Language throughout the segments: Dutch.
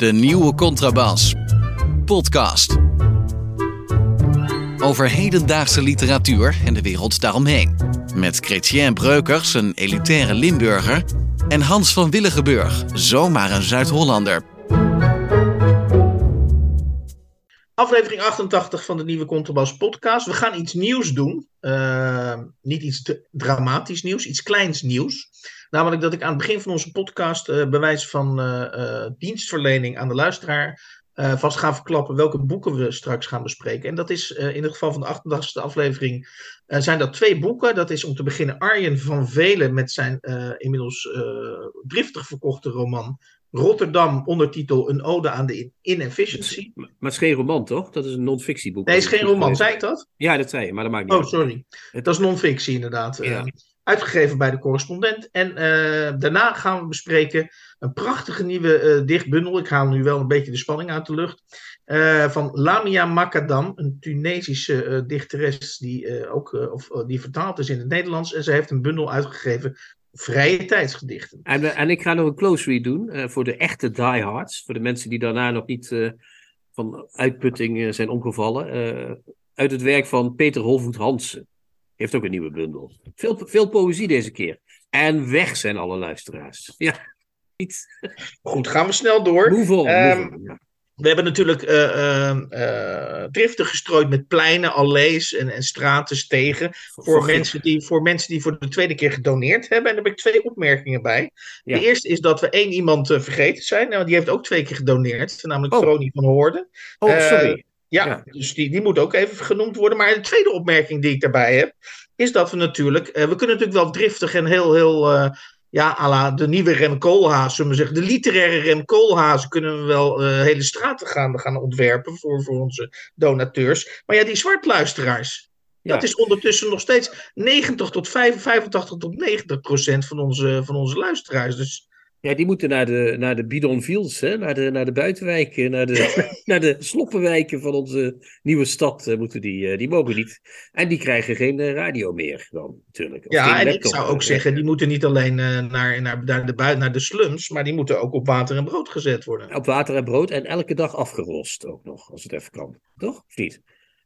De nieuwe contrabas. Podcast. Over hedendaagse literatuur en de wereld daaromheen. Met Chrétien Breukers, een elitaire Limburger. En Hans van Willigenburg, zomaar een Zuid-Hollander. Aflevering 88 van de nieuwe Contrabas podcast. We gaan iets nieuws doen. Uh, niet iets dramatisch nieuws, iets kleins nieuws. Namelijk dat ik aan het begin van onze podcast uh, bij wijze van uh, dienstverlening aan de luisteraar vast ga verklappen welke boeken we straks gaan bespreken. En dat is in het geval van de 88e aflevering zijn dat twee boeken. Dat is om te beginnen Arjen van Velen met zijn inmiddels driftig verkochte roman Rotterdam, ondertitel Een ode aan de inefficiency. Maar het is geen roman, toch? Dat is een non-fictieboek. Nee, het is geen roman. Zei ik dat? Ja, dat zei je, maar dat maakt niet Oh, uit. sorry. Dat is non-fictie inderdaad. Ja. Uitgegeven bij de correspondent. En uh, daarna gaan we bespreken een prachtige nieuwe uh, dichtbundel. Ik haal nu wel een beetje de spanning uit de lucht. Uh, van Lamia Makadam, een Tunesische dichteres die, ook, of, die vertaald is in het Nederlands. En ze heeft een bundel uitgegeven vrije tijdsgedichten. En, en ik ga nog een close read doen voor de echte diehards. Voor de mensen die daarna nog niet van uitputting zijn omgevallen. uit het werk van Peter Holvoet Hansen. Heeft ook een nieuwe bundel. Veel, veel poëzie deze keer. En weg zijn alle luisteraars. Ja, iets. Goed, gaan we snel door. Move on, um, move on, ja. We hebben natuurlijk uh, uh, driften gestrooid met pleinen, allees en, en straten, stegen. Voor, voor, mensen die, voor mensen die voor de tweede keer gedoneerd hebben. En daar heb ik twee opmerkingen bij. Ja. De eerste is dat we één iemand uh, vergeten zijn. Nou, die heeft ook twee keer gedoneerd. Namelijk oh. Van Hoorden. Oh, sorry. Ja, ja, dus die, die moet ook even genoemd worden. Maar de tweede opmerking die ik daarbij heb. Is dat we natuurlijk. we kunnen natuurlijk wel driftig en heel, heel ja, à la de nieuwe Rem Koolhaas, zullen we zeggen. De literaire Rem Koolhaas kunnen we wel uh, hele straten gaan, gaan ontwerpen voor, voor onze donateurs. Maar ja, die zwartluisteraars. Ja. Dat is ondertussen nog steeds 90 tot 5, 85 tot 90 procent van onze, van onze luisteraars. Dus ja, die moeten naar de, naar de bidonvilles, hè? Naar, de, naar de buitenwijken, naar de, naar de sloppenwijken van onze nieuwe stad. Uh, moeten die, uh, die mogen niet. En die krijgen geen uh, radio meer dan, natuurlijk. Of ja, en ik zou ook zeggen, die moeten niet alleen naar, naar, naar, de bui, naar de slums, maar die moeten ook op water en brood gezet worden. Op water en brood en elke dag afgerost ook nog, als het even kan. Toch? Of niet?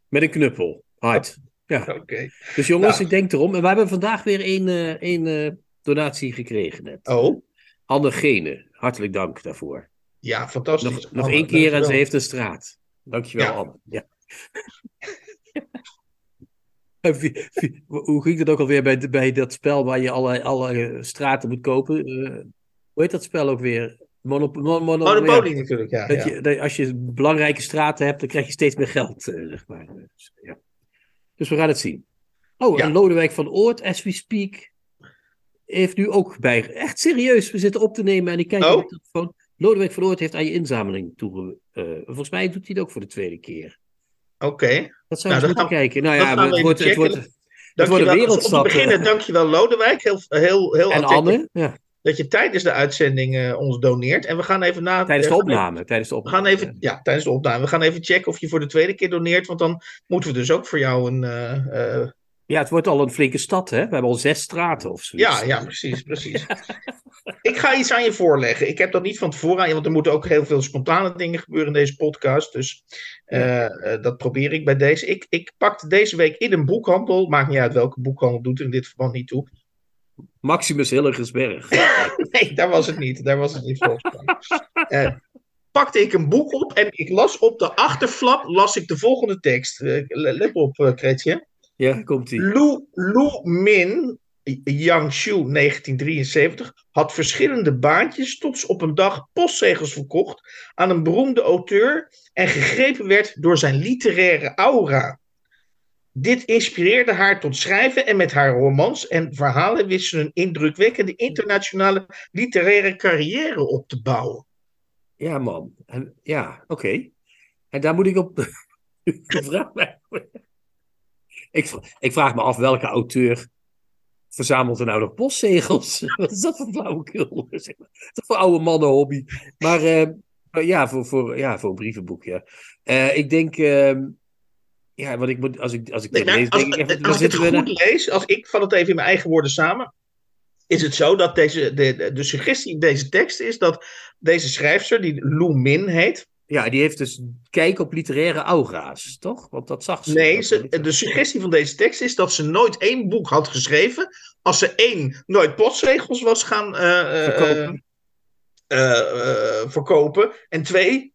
Met een knuppel. Hard. Ja. Oké. Okay. Dus jongens, Nou. ik denk erom. En we hebben vandaag weer één, één donatie gekregen net. Oh. Anne Gene, hartelijk dank daarvoor. Ja, fantastisch. Nog, nog één keer en ze heeft een straat. Dankjewel, Ja. Anne. Ja. Hoe ging het ook alweer bij, bij dat spel waar je alle, alle straten moet kopen? Eh, hoe heet dat spel ook weer? Monop mon mon Monopoly ja. natuurlijk, ja. Dat ja. je, dat als je belangrijke straten hebt, dan krijg je steeds meer geld, eh, zeg maar. Dus, ja. dus we gaan het zien. Oh, en Lodewijk van Oort, as we speak, heeft nu ook bij... Echt serieus, we zitten op te nemen en ik kijk Oh. op de telefoon. Lodewijk van Oort heeft aan je inzameling toe... eh, volgens mij doet hij het ook voor de tweede keer. Oké. Dat zou Nou, moeten gaan- kijken. Nou ja, we het wordt, het checken. wordt, het wordt een wereldstad. Om te beginnen, eh. dankjewel Lodewijk. Heel, heel, heel en Anne, ja, dat je tijdens de uitzending eh, ons doneert. En we gaan even na... tijdens de opname. Tijdens de We opname. gaan even, ja, tijdens de opname. We gaan even checken of je voor de tweede keer doneert. Want dan moeten we dus ook voor jou een. Ja, het wordt al een flinke stad, hè? We hebben al zes straten of zoiets. ja, ja, precies, precies. ik ga iets aan je voorleggen. Ik heb dat niet van tevoren aan je, want er moeten ook heel veel spontane dingen gebeuren in deze podcast. Dus eh, eh, dat probeer ik bij deze. Ik, ik pakte deze week in een boekhandel. Maakt niet uit welke boekhandel, doet er in dit verband niet toe. Maximus Hilligersberg. Nee, daar was het niet. Daar was het niet volgens mij. Eh, pakte ik een boek op en ik las op de achterflap las ik de volgende tekst. Let op, Kretje. Ja, komt ie. Lu, Lu Min, Yangshu 1973, had verschillende baantjes tot ze op een dag postzegels verkocht aan een beroemde auteur en gegrepen werd door zijn literaire aura. Dit inspireerde haar tot schrijven en met haar romans en verhalen wist ze een indrukwekkende internationale literaire carrière op te bouwen. Ja, man. En, ja, oké. En daar moet ik op. vraag mij. Ik, ik vraag me af welke auteur verzamelt er nou nog postzegels? Wat is dat voor flauwekul? Zeg maar. Dat voor oude mannenhobby. Maar eh, ja, voor, voor, ja, voor een brievenboek, ja. Eh, ik denk. eh, ja, want ik moet, als ik, als ik Nee, dit maar lees, als, denk ik even, als ik het zitten we goed lees, als ik vat het even in mijn eigen woorden samen. is het zo dat deze, de, de suggestie in deze tekst is dat deze schrijfster, die Lou Min heet. Ja, die heeft dus kijk op literaire aura's, toch? Want dat zag ze. Nee, ze, de suggestie van deze tekst is dat ze nooit één boek had geschreven. als ze één, nooit postzegels was gaan eh, eh, Verkopen. eh, eh, verkopen. En twee,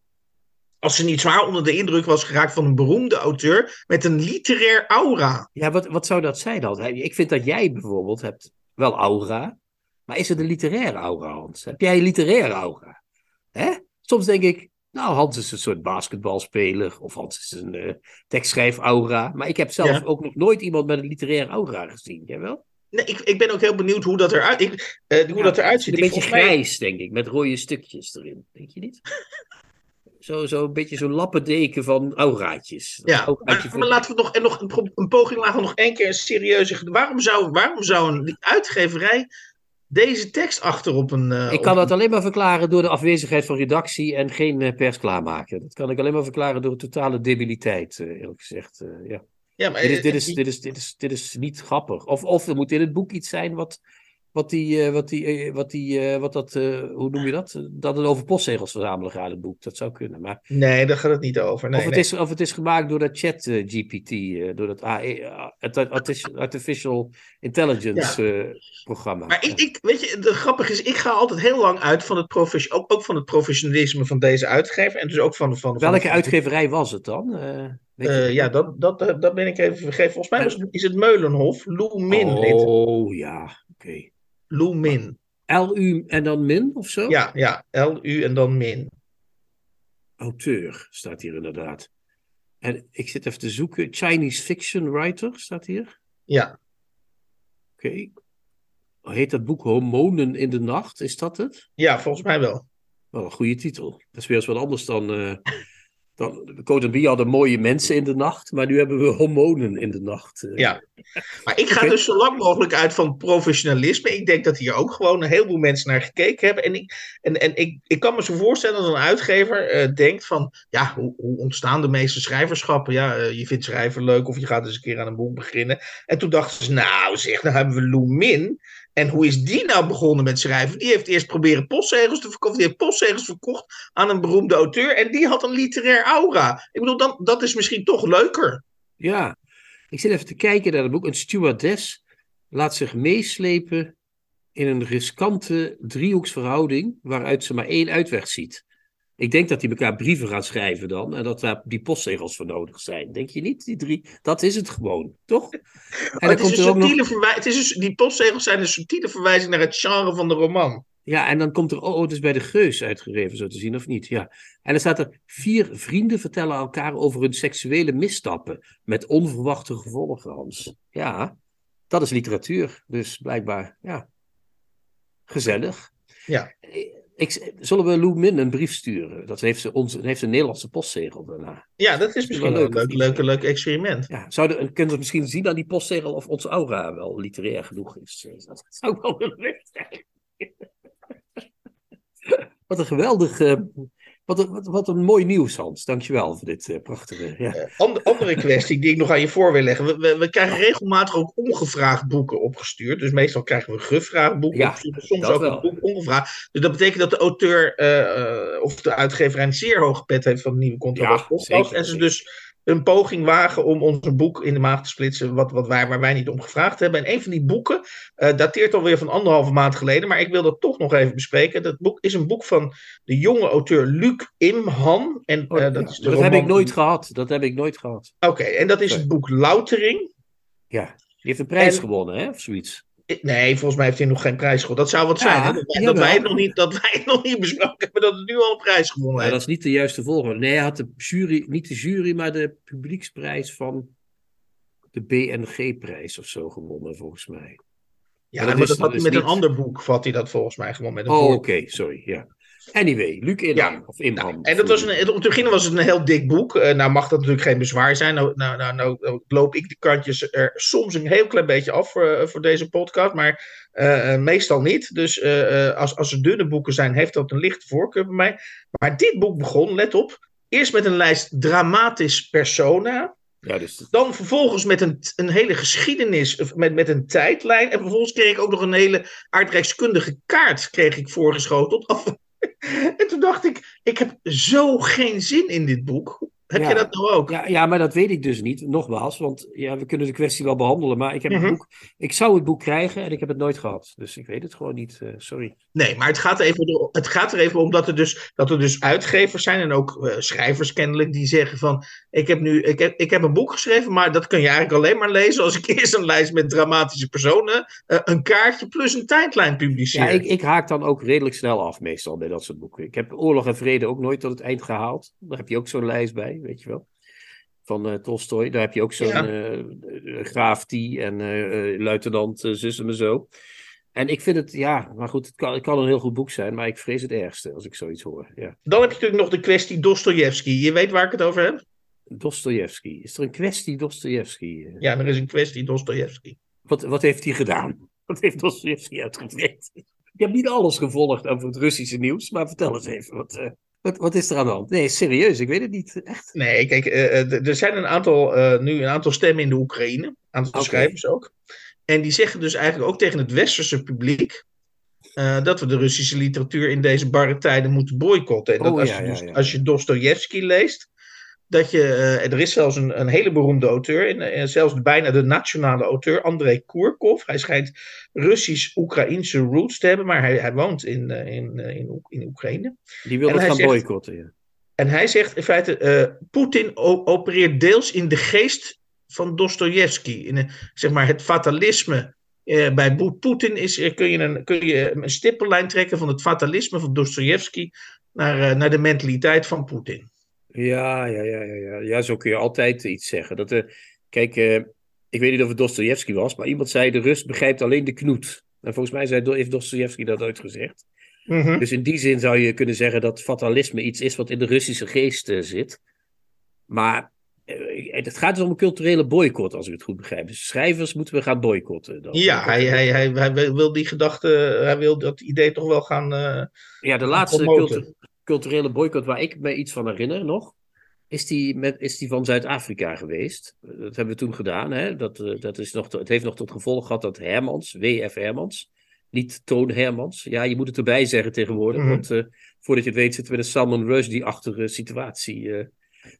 als ze niet zwaar onder de indruk was geraakt van een beroemde auteur. met een literair aura. Ja, wat, wat zou dat zijn dan? Ik vind dat jij bijvoorbeeld hebt wel aura. Maar is het een literaire aura, Hans? Heb jij een literaire aura? Hè? Soms denk ik, nou, Hans is een soort basketbalspeler. Of Hans is een eh tekstschrijf-aura. Maar ik heb zelf Ja. ook nog nooit iemand met een literaire aura gezien. Jij wel? Nee, ik, ik ben ook heel benieuwd hoe dat eruit, ik, eh, hoe dat eruit ziet. Een beetje mij- grijs, denk ik, met rode stukjes erin. Denk je niet? Zo, zo een beetje zo'n lappendeken van auraatjes. Ja, maar, maar laten we nog, en nog een, poging om nog één keer een serieuze. Waarom zou, waarom zou een uitgeverij deze tekst achter op een. eh, Ik kan dat alleen maar verklaren door de afwezigheid van redactie en geen eh, pers klaarmaken. Dat kan ik alleen maar verklaren door totale debiliteit, eh, eerlijk gezegd. ja. Ja, maar, Dit, is, dit, is, dit, is, dit, is, dit is niet grappig. Of, of er moet in het boek iets zijn wat, wat die, eh, wat die, eh, wat die, eh, wat dat, eh, hoe noem je dat? Dat het over postzegels verzamelen gaat, het boek. Dat zou kunnen. Maar Nee, daar gaat het niet over. Nee, of, het nee. is, of het is gemaakt door dat chat GPT, eh, door dat AE, eh, arti- Artificial Intelligence eh, programma. Maar ik, ik, weet je, de grappige is, ik ga altijd heel lang uit van het, profes- ook, ook van het professionalisme van deze uitgever. En dus ook van. van, van Welke van- uitgeverij was het dan? Eh, weet je Eh, dat? ja, dat, dat, dat, ben ik even vergeten. Volgens mij was het, is het Meulenhof. Lou Min het. Oh ja, oké. Min. L-U en dan min of zo? Ja, ja. L-U en dan Min. Auteur staat hier inderdaad. En ik zit even te zoeken. Chinese fiction writer staat hier. Ja. Oké. Heet dat boek Hormonen in de Nacht? Is dat het? ja, volgens mij wel. Wel een goede titel. Dat is weer eens wat anders dan. eh dan Code B hadden mooie mensen in de nacht, maar nu hebben we hormonen in de nacht. eh. Ja. Maar ik ga dus zo lang mogelijk uit van professionalisme. Ik denk dat hier ook gewoon een heleboel mensen naar gekeken hebben. En ik, en, en ik, ik kan me zo voorstellen dat een uitgever eh, denkt van... Ja, hoe, hoe ontstaan de meeste schrijverschappen? Ja, eh, je vindt schrijven leuk of je gaat eens een keer aan een boek beginnen. En toen dachten ze, nou zeg, nou hebben we Lou Min. En hoe is die nou begonnen met schrijven? Die heeft eerst proberen postzegels te verkopen. Die heeft postzegels verkocht aan een beroemde auteur. En die had een literair aura. Ik bedoel, dan, dat is misschien toch leuker. Ja, ik zit even te kijken naar het boek. Een stewardess laat zich meeslepen in een riskante driehoeksverhouding waaruit ze maar één uitweg ziet. Ik denk dat die elkaar brieven gaan schrijven dan en dat daar die postzegels voor nodig zijn. Denk je niet? Die drie, dat is het gewoon, toch? En Maar dan het is komt een er ook nog, subtiele verwij- het is die postzegels zijn een subtiele verwijzing naar het genre van de roman. ja, en dan komt er, oh, oh, het is bij de Geus uitgegeven, zo te zien, of niet? Ja. En dan staat er, vier vrienden vertellen elkaar over hun seksuele misstappen met onverwachte gevolgen, Hans. Ja, dat is literatuur, dus blijkbaar, ja, gezellig. Ja. Ik, zullen we Lou Min een brief sturen? Dat heeft ze ons, heeft een Nederlandse postzegel daarna. Ja, dat is misschien wel een leuk, leuk, experiment. Ja, zouden, kunnen we misschien zien aan die postzegel of onze aura wel literair genoeg is? Dat zou ik wel willen weten. Wat een geweldig, eh, wat, een, wat, wat een mooi nieuws, Hans. Dankjewel voor dit eh, prachtige. Ja. Eh, ander- andere kwestie die ik nog aan je voor wil leggen. We, we, we krijgen regelmatig ook ongevraagd boeken opgestuurd. Dus meestal krijgen we gevraagd boeken Ja. Soms ook wel. een boek ongevraagd. Dus dat betekent dat de auteur eh, of de uitgever een zeer hoge pet heeft van de nieuwe Contrabas Ja, En ze dus een poging wagen om ons een boek in de maag te splitsen. Wat, wat wij, waar wij niet om gevraagd hebben. En een van die boeken eh, dateert alweer van anderhalve maand geleden. Maar ik wil dat toch nog even bespreken. Dat boek is een boek van de jonge auteur Luc Imhan. En Oh, eh, dat is de dat heb ik nooit gehad. Dat heb ik nooit gehad. Oké, en dat is het boek Loutering. Ja, die heeft een prijs En- gewonnen, hè? Of zoiets. Nee, volgens mij heeft hij nog geen prijs gewonnen. Dat zou wat Ja, zijn. hè? Dat, wij, het nog niet, dat wij het nog niet besproken hebben dat het nu al een prijs gewonnen Maar heeft. dat is niet de juiste volgorde. Nee, hij had de jury, niet de jury, maar de publieksprijs van de BNG-prijs of zo gewonnen, volgens mij. ja, dat maar is- dat had dat hij met een ander boek, vat hij dat volgens mij gewoon met een Oh, oké, sorry. Ja. Anyway, Luc Inham. Ja. Of Imham. En dat was een, om te beginnen was het een heel dik boek. Eh, nou mag dat natuurlijk geen bezwaar zijn. Nou, nou, nou, nou, nou loop ik de kantjes er soms een heel klein beetje af voor, eh, voor deze podcast. Maar eh, meestal niet. Dus als, als er dunne boeken zijn, heeft dat een lichte voorkeur bij mij. Maar dit boek begon, let op. Eerst met een lijst dramatisch persona. Ja, dus... Dan vervolgens met een, een hele geschiedenis, met, met een tijdlijn. En vervolgens kreeg ik ook nog een hele aardrijkskundige kaart kreeg ik voorgeschoteld. En toen dacht ik, ik heb zo geen zin in dit boek. Heb ja. je dat nou ook? Ja, ja, maar dat weet ik dus niet. Nogmaals, want ja, we kunnen de kwestie wel behandelen. Maar ik, heb Mhm. het boek, ik zou het boek krijgen en ik heb het nooit gehad. Dus ik weet het gewoon niet. eh, sorry. Nee, maar het gaat, even, er- het gaat er even om dat er dus, dat er dus uitgevers zijn en ook eh, schrijvers kennelijk die zeggen van ik heb nu ik heb, ik heb een boek geschreven, maar dat kun je eigenlijk alleen maar lezen als ik eerst een lijst met dramatische personen, eh, een kaartje plus een tijdlijn publiceer. Ja, ik, ik haak dan ook redelijk snel af meestal bij dat soort boeken. Ik heb Oorlog en Vrede ook nooit tot het eind gehaald. Daar heb je ook zo'n lijst bij, weet je wel. Van eh Tolstoy. Daar heb je ook zo'n Ja. eh, eh, graaf die en luitenant uh, zus en zo. En ik vind het, ja, maar goed, het kan, het kan een heel goed boek zijn, maar ik vrees het ergste als ik zoiets hoor. Ja. Dan heb je natuurlijk nog de kwestie Dostojevski. Je weet waar ik het over heb? Dostojevski. Is er een kwestie Dostojevski? eh? Ja, er is een kwestie Dostojevski. Wat, wat heeft hij gedaan? Wat heeft Dostojevski uitgewerkt? Ik heb niet alles gevolgd over het Russische nieuws, maar vertel eens even. Wat, wat, wat is er aan de hand? Nee, serieus, ik weet het niet. Echt? Nee, kijk, eh, eh, er zijn een aantal, eh, nu een aantal stemmen in de Oekraïne. Een aantal schrijvers ook. En die zeggen dus eigenlijk ook tegen het westerse publiek. dat we de Russische literatuur in deze barre tijden moeten boycotten. En dat Oh, als, ja, je, ja, dus- ja. als je Dostojevski leest. Dat je, eh, er is zelfs een, een hele beroemde auteur, en, eh, zelfs bijna de nationale auteur, Andrei Kurkov. Hij schijnt Russisch-Oekraïnse roots te hebben, maar hij, hij woont in, eh, in, in, in Oekraïne. Die wil het gaan zegt- boycotten. Ja. En hij zegt in feite, Poetin opereert deels in de geest van Dostojevski. In een, zeg maar het fatalisme. eh, bij Poetin is, kun, je een, kun je een stippellijn trekken van het fatalisme van Dostojevski naar, naar de mentaliteit van Poetin. Ja, ja, ja, ja, ja. ja, zo kun je altijd iets zeggen. Dat, eh, kijk, eh, ik weet niet of het Dostojevski was, maar iemand zei: de Rus begrijpt alleen de knoet. En volgens mij zei, heeft Dostojevski dat ooit gezegd. Mhm. Dus in die zin zou je kunnen zeggen dat fatalisme iets is wat in de Russische geest eh, zit. Maar het gaat dus om een culturele boycott, als ik het goed begrijp. Dus schrijvers moeten we gaan boycotten. Dan. Ja, hij, hij, hij, hij wil die gedachte, hij wil dat idee toch wel gaan. Ja, de laatste culturele boycott waar ik me iets van herinner nog, is die, met, is die van Zuid-Afrika geweest. Dat hebben we toen gedaan. Hè? Dat, eh, dat is nog, het heeft nog tot gevolg gehad dat Hermans, W.F. Hermans, niet Toon Hermans. Ja, je moet het erbij zeggen tegenwoordig, Mhm. want eh, voordat je het weet zitten we in een Salman Rushdie-achtige situatie. eh,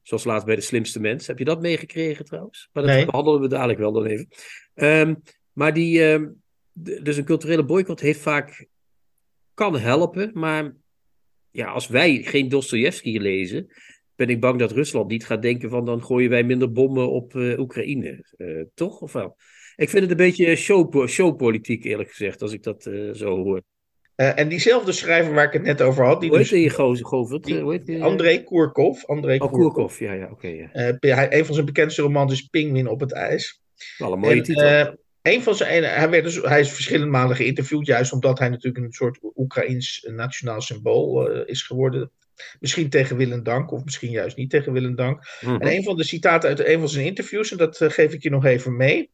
zoals laatst bij De Slimste Mens. Heb je dat meegekregen trouwens? Maar dat Nee. behandelen we dadelijk wel dan even. Ehm, maar die, ehm, dus een culturele boycott heeft vaak, kan helpen, maar ja, als wij geen Dostoevsky lezen, ben ik bang dat Rusland niet gaat denken van dan gooien wij minder bommen op eh, Oekraïne. Eh, toch? Of wel? Ik vind het een beetje show, showpolitiek eerlijk gezegd, als ik dat eh, zo hoor. en diezelfde schrijver waar ik het net over had, die Hoe heet dus, die Govert? die-? Andrei Kurkov. Andrei Oh. Koerkov, ja, ja, oké. ja. Eh, hij- een van zijn bekendste romans is Pingwin op het ijs. Wel een mooie En, titel. Eh, een van zijn, hij, werd dus, hij is verschillende malen geïnterviewd, juist omdat hij natuurlijk een soort Oekraïns nationaal symbool eh, is geworden. Misschien tegen wil en dank, of misschien juist niet tegen wil en dank. Mhm. En een van de citaten uit een van zijn interviews, en dat eh, geef ik je nog even mee.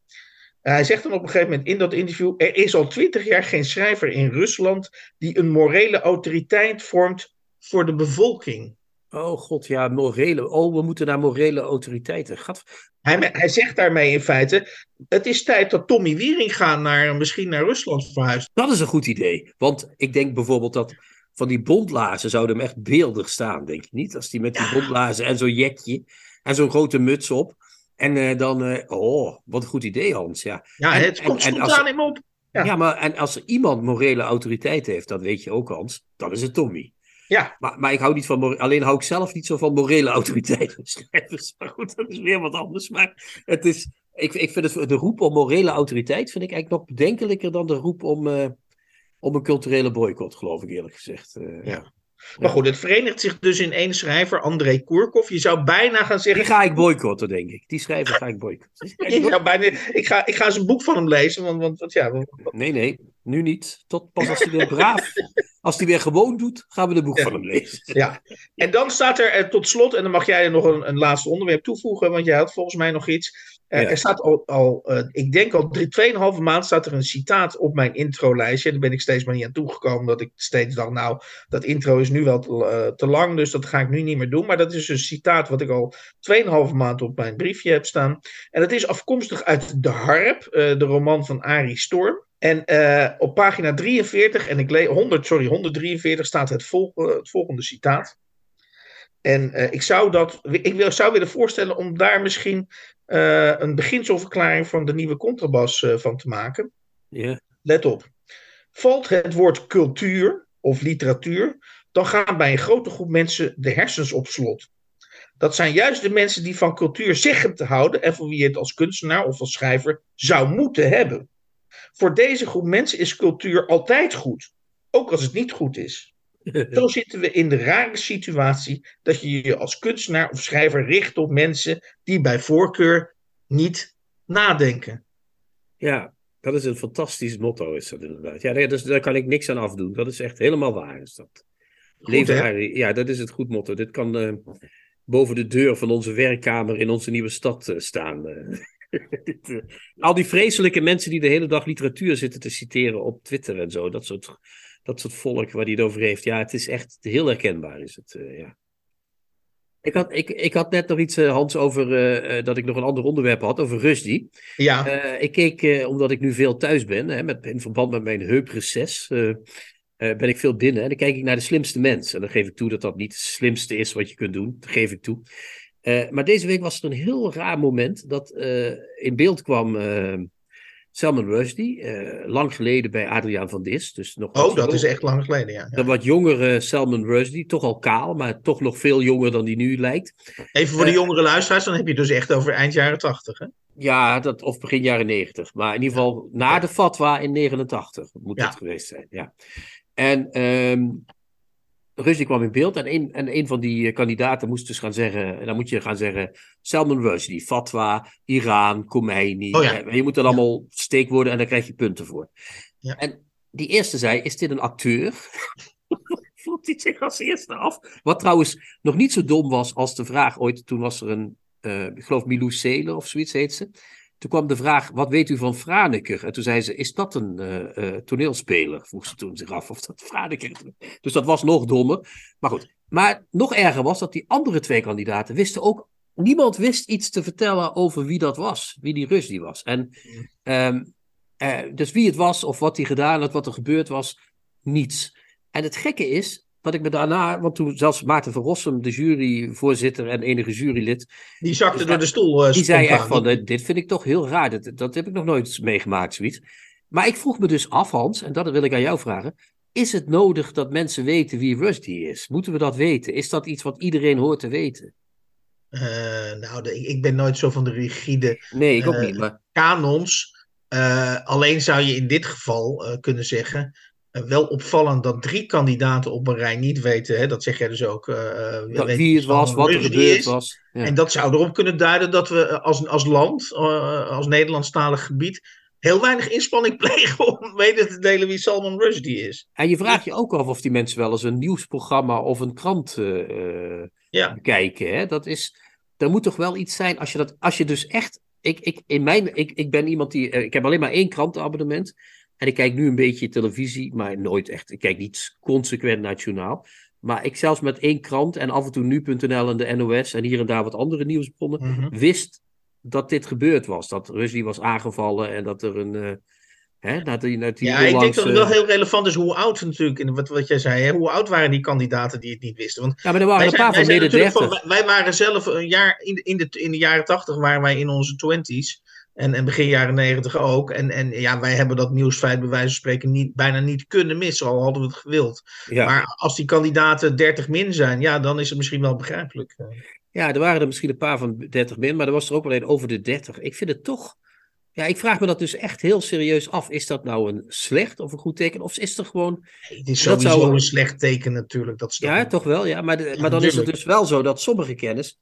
hij zegt dan op een gegeven moment in dat interview: Er is al twintig jaar geen schrijver in Rusland die een morele autoriteit vormt voor de bevolking. Oh god, ja, morele. Oh, we moeten naar morele autoriteiten. Gat... Hij, hij zegt daarmee in feite: Het is tijd dat Tommy Wieringa naar, misschien naar Rusland verhuist. Dat is een goed idee. Want ik denk bijvoorbeeld dat van die bondlazen zouden hem echt beeldig staan, denk je niet? Als die met die bondlazen en zo'n jekje en zo'n grote muts op. En eh, dan, eh, oh, wat een goed idee, Hans. Ja, Ja, En- het en- komt spontaan als- in me op. Ja. ja. maar en als er iemand morele autoriteit heeft, dat weet je ook, Hans, dan is het Tommy. Ja, Maar, maar ik hou niet van, alleen hou ik zelf niet zo van morele autoriteit van schrijvers. Maar goed, dat is weer wat anders. Maar het is, ik, ik vind het, de roep om morele autoriteit vind ik eigenlijk nog bedenkelijker dan de roep om, eh, om een culturele boycott, geloof ik eerlijk gezegd. Eh, ja. Maar goed, het verenigt zich dus in één schrijver, André Kurkov. Je zou bijna gaan zeggen. Die ga ik boycotten, denk ik. Die schrijver ga ik boycotten. Je zou bijna, ik, ga, ik ga eens een boek van hem lezen, want, want, want ja, want- Nee, nee, nu niet. Tot pas als hij weer braaf, als hij weer gewoon doet, gaan we de boek Ja. van hem lezen. Ja, en dan staat er eh, tot slot, en dan mag jij er nog een, een laatste onderwerp toevoegen, want jij had volgens mij nog iets. Ja. Er staat al, al eh, ik denk al drie, tweeënhalve maand staat er een citaat op mijn introlijstje. En daar ben ik steeds maar niet aan toegekomen, omdat ik steeds dacht, nou, dat intro is nu wel te, eh, te lang, dus dat ga ik nu niet meer doen. Maar dat is een citaat wat ik al tweeënhalve maand op mijn briefje heb staan. En dat is afkomstig uit De Harp, eh, de roman van Arie Storm. En op pagina 43, en ik lees 100, sorry, 143 staat het, vol, het volgende citaat. En eh, ik zou dat, ik wil, zou willen voorstellen om daar misschien eh, een beginselverklaring van de nieuwe contrabas eh, van te maken. Let op. Valt het woord cultuur of literatuur, dan gaan bij een grote groep mensen de hersens op slot. Dat zijn juist de mensen die van cultuur zeggen te houden en voor wie je het als kunstenaar of als schrijver zou moeten hebben. Voor deze groep mensen is cultuur altijd goed, ook als het niet goed is. Zo zitten we in de rare situatie dat je je als kunstenaar of schrijver richt op mensen die bij voorkeur niet nadenken. Ja, dat is een fantastisch motto, is dat inderdaad. Ja, daar, dus, daar kan ik niks aan afdoen. Dat is echt helemaal waar. Is dat. Goed, Leven. Ja, dat is het goed motto. Dit kan eh, boven de deur van onze werkkamer in onze nieuwe stad eh, staan. eh, al die vreselijke mensen die de hele dag literatuur zitten te citeren op Twitter en zo. Dat soort, dat soort volk waar hij het over heeft. Ja, het is echt heel herkenbaar. Is het, eh, ja. ik, had, ik, ik had net nog iets, eh, Hans, over eh, dat ik nog een ander onderwerp had. Over Rusty. Ja, ik keek, omdat ik nu veel thuis ben, hè, met, in verband met mijn heupreces, ben ik veel binnen. En dan kijk ik naar de slimste mens. En dan geef ik toe dat dat niet het slimste is wat je kunt doen. Dat geef ik toe. Maar deze week was er een heel raar moment dat in beeld kwam Salman Rushdie. eh, lang geleden bij Adriaan van Dis. Dus nog oh, dat is echt lang geleden, ja. Een wat jongere Salman Rushdie. Toch al kaal, maar toch nog veel jonger dan die nu lijkt. Even voor de Eh, jongere luisteraars, dan heb je dus echt over eind jaren tachtig, hè? Ja, dat, of begin jaren 90. Maar in ieder geval na de fatwa in 89 moet Ja. dat geweest zijn. Ja. En ehm Rushdie kwam in beeld en een, en een van die eh, kandidaten moest dus gaan zeggen, en dan moet je gaan zeggen, Salman Rushdie, fatwa, Iran, Khomeini. Oh ja. Eh, Je moet dan allemaal steekwoorden en daar krijg je punten voor. Ja. En die eerste zei, is dit een acteur? Vroeg hij zich als eerste af. Wat trouwens nog niet zo dom was als de vraag ooit, toen was er een, eh, ik geloof Milou Selen of zoiets heet ze. Toen kwam de vraag, wat weet u van Franeker? En toen zei ze, is dat een eh, eh, toneelspeler? Vroeg ze toen zich af of dat Franeker... Dus dat was nog dommer. Maar goed. Maar nog erger was dat die andere twee kandidaten wisten ook... Niemand wist iets te vertellen over wie dat was. Wie die Rus die was. En ehm, eh, dus wie het was of wat hij gedaan had, wat er gebeurd was, niets. En het gekke is dat ik me daarna, want toen zelfs Maarten van Rossum, de juryvoorzitter en enige jurylid, Die zakte Dus door de stoel. eh, die zei echt van, dit vind ik toch heel raar. Dat, dat heb ik nog nooit meegemaakt, zoiets. Maar ik vroeg me dus af, Hans, en dat wil ik aan jou vragen. Is het nodig dat mensen weten wie Rusty is? Moeten we dat weten? Is dat iets wat iedereen hoort te weten? Eh, nou, de- ik, ben nooit zo van de rigide Nee, ik ook Eh, niet. Maar kanons. Alleen zou je in dit geval kunnen zeggen. Eh, wel opvallend dat drie kandidaten op een rij niet weten. Hè, dat zeg jij dus ook. eh, eh, dat- wie het was, wat er gebeurd is. was. Ja. En dat zou erop kunnen duiden dat we als, als land, als Nederlandstalig gebied, heel weinig inspanning plegen om mede te delen wie Salman Rushdie is. En je vraagt je ook af of die mensen wel eens een nieuwsprogramma of een krant Ja. bekijken. Hè? Dat is, er moet toch wel iets zijn als je dat, als je dus echt. Ik, ik, in mijn, ik, ik ben iemand die. Ik heb alleen maar één krantenabonnement. En ik kijk nu een beetje televisie, maar nooit echt. Ik kijk niet consequent journaal. Maar ik zelfs met één krant en af en toe nu.nl en de NOS en hier en daar wat andere nieuwsbronnen Mhm. wist dat dit gebeurd was. Dat Russie was aangevallen en dat er een. eh, hè, dat die, dat die Ja, ik denk dat het eh, wel heel relevant is hoe oud natuurlijk, in wat, wat jij zei, hè, hoe oud waren die kandidaten die het niet wisten? Want Ja, maar er waren wij een paar van midden natuurlijk 30. van, wij, waren zelf een jaar in de, in de, in de jaren tachtig waren wij in onze twenties. En, en begin jaren negentig ook. En, en ja, wij hebben dat nieuwsfeit bij wijze van spreken niet, bijna niet kunnen missen, al hadden we het gewild. Ja. Maar als die kandidaten 30 min zijn, ja, dan is het misschien wel begrijpelijk. ja, er waren er misschien een paar van 30 min, maar er was er ook wel een over de 30. Ik vind het toch. Ja, ik vraag me dat dus echt heel serieus af. Is dat nou een slecht of een goed teken? Of is er gewoon. Het is Dat sowieso zou- een slecht teken natuurlijk. Dat Ja, toch wel. Ja, maar, de- Ja, maar dan is het dus wel zo dat sommige kennis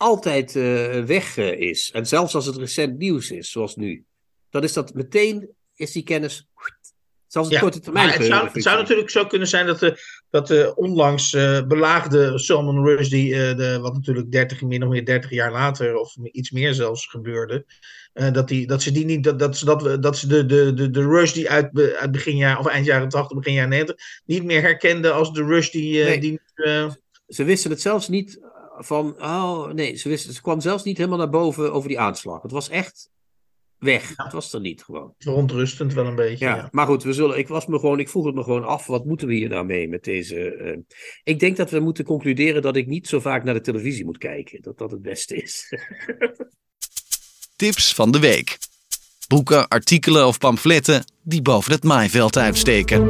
altijd eh, weg eh, is. En zelfs als het recent nieuws is, zoals nu, dan is dat meteen is die kennis Zelfs het korte termijn. Het zou, het zou, natuurlijk zo kunnen zijn dat de, dat de onlangs uh, belaagde Salman Rushdie, uh, de, wat natuurlijk 30, min of meer 30 jaar later, of iets meer zelfs gebeurde, uh, dat, die, dat ze die niet, dat, dat ze, dat, dat ze de, de, de, de Rushdie uit, uit begin jaar, of eind jaren 80, begin jaren 90, niet meer herkenden als de Rushdie nee. die. Ze wisten het zelfs niet van, oh nee, ze, wisten, ze kwam zelfs niet helemaal naar boven over die aanslag. Het was echt weg. Het was er niet gewoon. Verontrustend wel een beetje. Ja, maar goed, we zullen, ik, was me gewoon, ik vroeg het me gewoon af, wat moeten we hier nou mee met deze... Uh, ik denk dat we moeten concluderen dat ik niet zo vaak naar de televisie moet kijken. Dat dat het beste is. Tips van de week. Boeken, artikelen of pamfletten die boven het maaiveld uitsteken.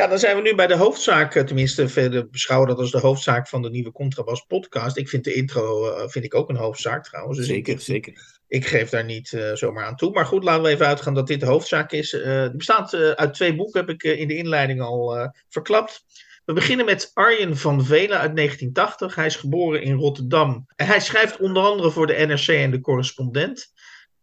Ja, dan zijn we nu bij de hoofdzaak, eh, tenminste, verder beschouwen dat als de hoofdzaak van de nieuwe Contrabas podcast. Ik vind de intro uh, vind ik ook een hoofdzaak trouwens. Dus zeker, ik, zeker. Ik geef daar niet uh, zomaar aan toe. Maar goed, laten we even uitgaan dat dit de hoofdzaak is. het bestaat uit twee boeken, heb ik in de inleiding al verklapt. We beginnen met Arjen van Velen uit 1980. Hij is geboren in Rotterdam. En hij schrijft onder andere voor de NRC en de correspondent.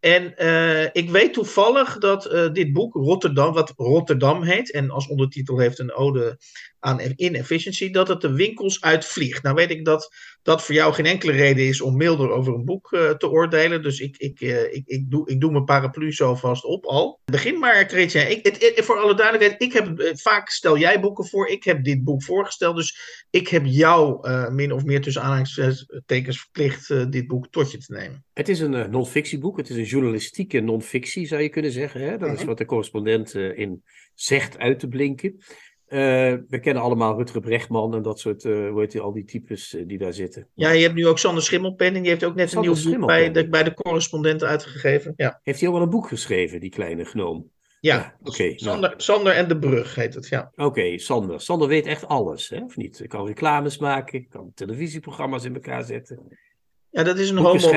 En uh, ik weet toevallig dat uh, dit boek Rotterdam, wat Rotterdam heet, en als ondertitel heeft een ode aan inefficiency, dat het de winkels uitvliegt. Nou weet ik dat dat voor jou geen enkele reden is om milder over een boek uh, te oordelen. Dus ik, ik, ik, ik, doe, ik doe mijn paraplu zo vast op al. Begin maar, Kretje. Ik, het, het, voor alle duidelijkheid, ik heb, vaak stel jij boeken voor. Ik heb dit boek voorgesteld. Dus ik heb jou min of meer tussen aanhalingstekens verplicht dit boek tot je te nemen. Het is een non-fictieboek. Het is een journalistieke non-fictie, zou je kunnen zeggen. Hè? Dat is wat de correspondent in zegt uit te blinken. Uh, we kennen allemaal Rutger Brechtman en dat soort, uh, hoe heet die, al die types uh, die daar zitten. Ja, je hebt nu ook Sander Schimmelpenning, die heeft ook net Sander een nieuw boek bij de, bij de correspondent uitgegeven. Ja. Heeft hij ook wel een boek geschreven, die kleine gnoom? Ja, ja oké. Okay, Sander, nou. Sander en de Brug heet het, ja. Oké, okay, Sander. Sander weet echt alles, hè? of niet? Ik kan reclames maken, kan televisieprogramma's in elkaar zetten. Ja, dat is een homo,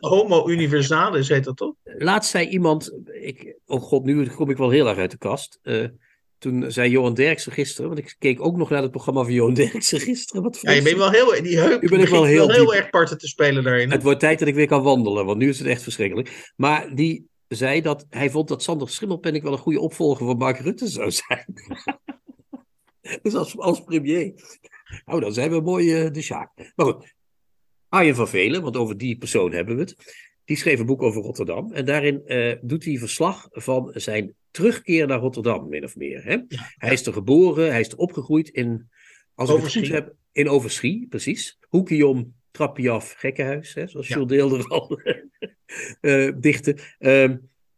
homo universalis, heet dat toch? Laatst zei iemand, ik, oh god, nu kom ik wel heel erg uit de kast. Toen zei Johan Derksen gisteren, want ik keek ook nog naar het programma van Johan Derksen gisteren. Wat ja, je bent wel heel, die heup, ben ik wel heel, wel heel erg parten te spelen daarin. Het wordt tijd dat ik weer kan wandelen, want nu is het echt verschrikkelijk. Maar die zei dat hij vond dat Sander Schimmelpenning wel een goede opvolger van Mark Rutte zou zijn. dus als, als premier. Nou, dan zijn we mooi uh, de Sjaak. Maar goed, Arjen van Velen, want over die persoon hebben we het. Die schreef een boek over Rotterdam. En daarin uh, doet hij verslag van zijn terugkeer naar Rotterdam, min of meer. Hè? hij is er geboren, hij is er opgegroeid in, als ik het goed heb, in Overschie, precies. Hoekje om, trapje af, gekkenhuis, hè, zoals ja. Jules Deelder al uh, dichtte. Uh,